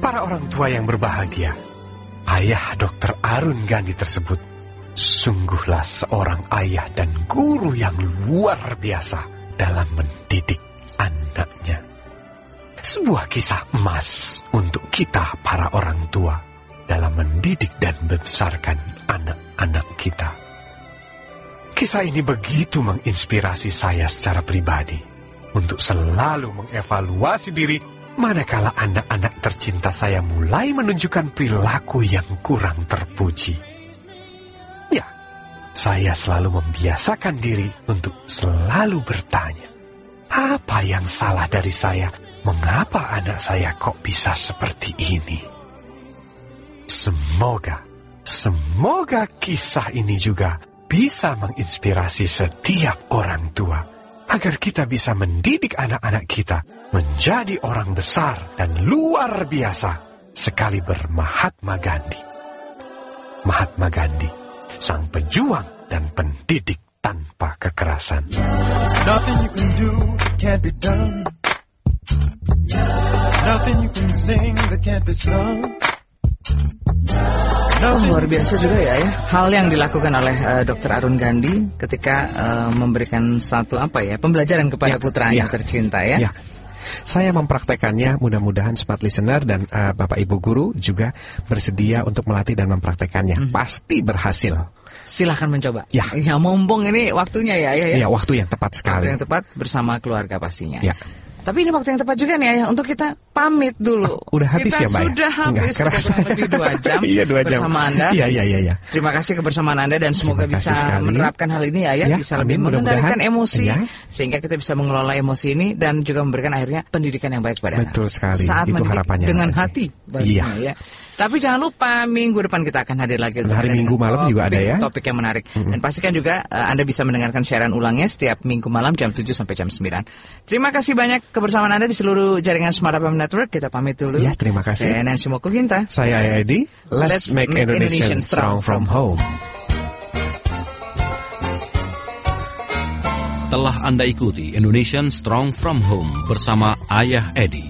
Para orang tua yang berbahagia, ayah Dr. Arun Gandhi tersebut sungguhlah seorang ayah dan guru yang luar biasa dalam mendidik anaknya. Sebuah kisah emas untuk kita para orang tua dalam mendidik dan membesarkan anak-anak kita. Kisah ini begitu menginspirasi saya secara pribadi untuk selalu mengevaluasi diri manakala anak-anak tercinta saya mulai menunjukkan perilaku yang kurang terpuji. Ya, saya selalu membiasakan diri untuk selalu bertanya, apa yang salah dari saya? Mengapa anak saya kok bisa seperti ini? Semoga, semoga kisah ini juga bisa menginspirasi setiap orang tua agar kita bisa mendidik anak-anak kita menjadi orang besar dan luar biasa sekali bermahatma Gandhi. Mahatma Gandhi, sang pejuang dan pendidik tanpa kekerasan. Oh, luar biasa juga ya, ya. Hal yang dilakukan oleh uh, Dr. Arun Gandhi ketika uh, memberikan satu apa ya pembelajaran kepada Ya, putranya ya. tercinta ya. Ya. Saya mempraktekannya, mudah-mudahan smart listener dan eh, Bapak Ibu guru juga bersedia untuk melatih dan mempraktekannya. Pasti berhasil. Silahkan mencoba. Ya. mumpung ini waktunya ya, ya. ya. Ya, waktu yang tepat Waktu sekali. yang tepat bersama keluarga pastinya. Ya. Tapi ini waktu yang tepat juga nih Ayah untuk kita pamit dulu. Oh, udah habis kita ya, Mbak? ya? Sudah habis, Nggak sudah kerasa. lebih dua jam, Iya, dua jam. bersama Anda. Iya, iya, iya. iya. Terima kasih kebersamaan Anda dan semoga bisa sekali. menerapkan hal ini ya, ya Ya, bisa amin, lebih mengendalikan emosi Ya. sehingga kita bisa mengelola emosi ini dan juga memberikan akhirnya pendidikan yang baik pada Betul anak. sekali. Saat Itu harapannya, dengan hati. pastinya, ya. Tapi jangan lupa minggu depan kita akan hadir lagi untuk Hari Minggu malam juga ada ya? Topik yang menarik. Dan pastikan juga eh, Anda bisa mendengarkan siaran ulangnya setiap minggu malam jam 7 sampai jam 9. Terima kasih banyak kebersamaan Anda di seluruh jaringan Smart FM Network. Kita pamit dulu. Ya, terima kasih. Saya Nancy Mokoginta. Saya Edi. Let's, Let's make, make Indonesia Indonesian strong from home. Telah Anda ikuti Indonesian Strong from Home bersama Ayah Edi.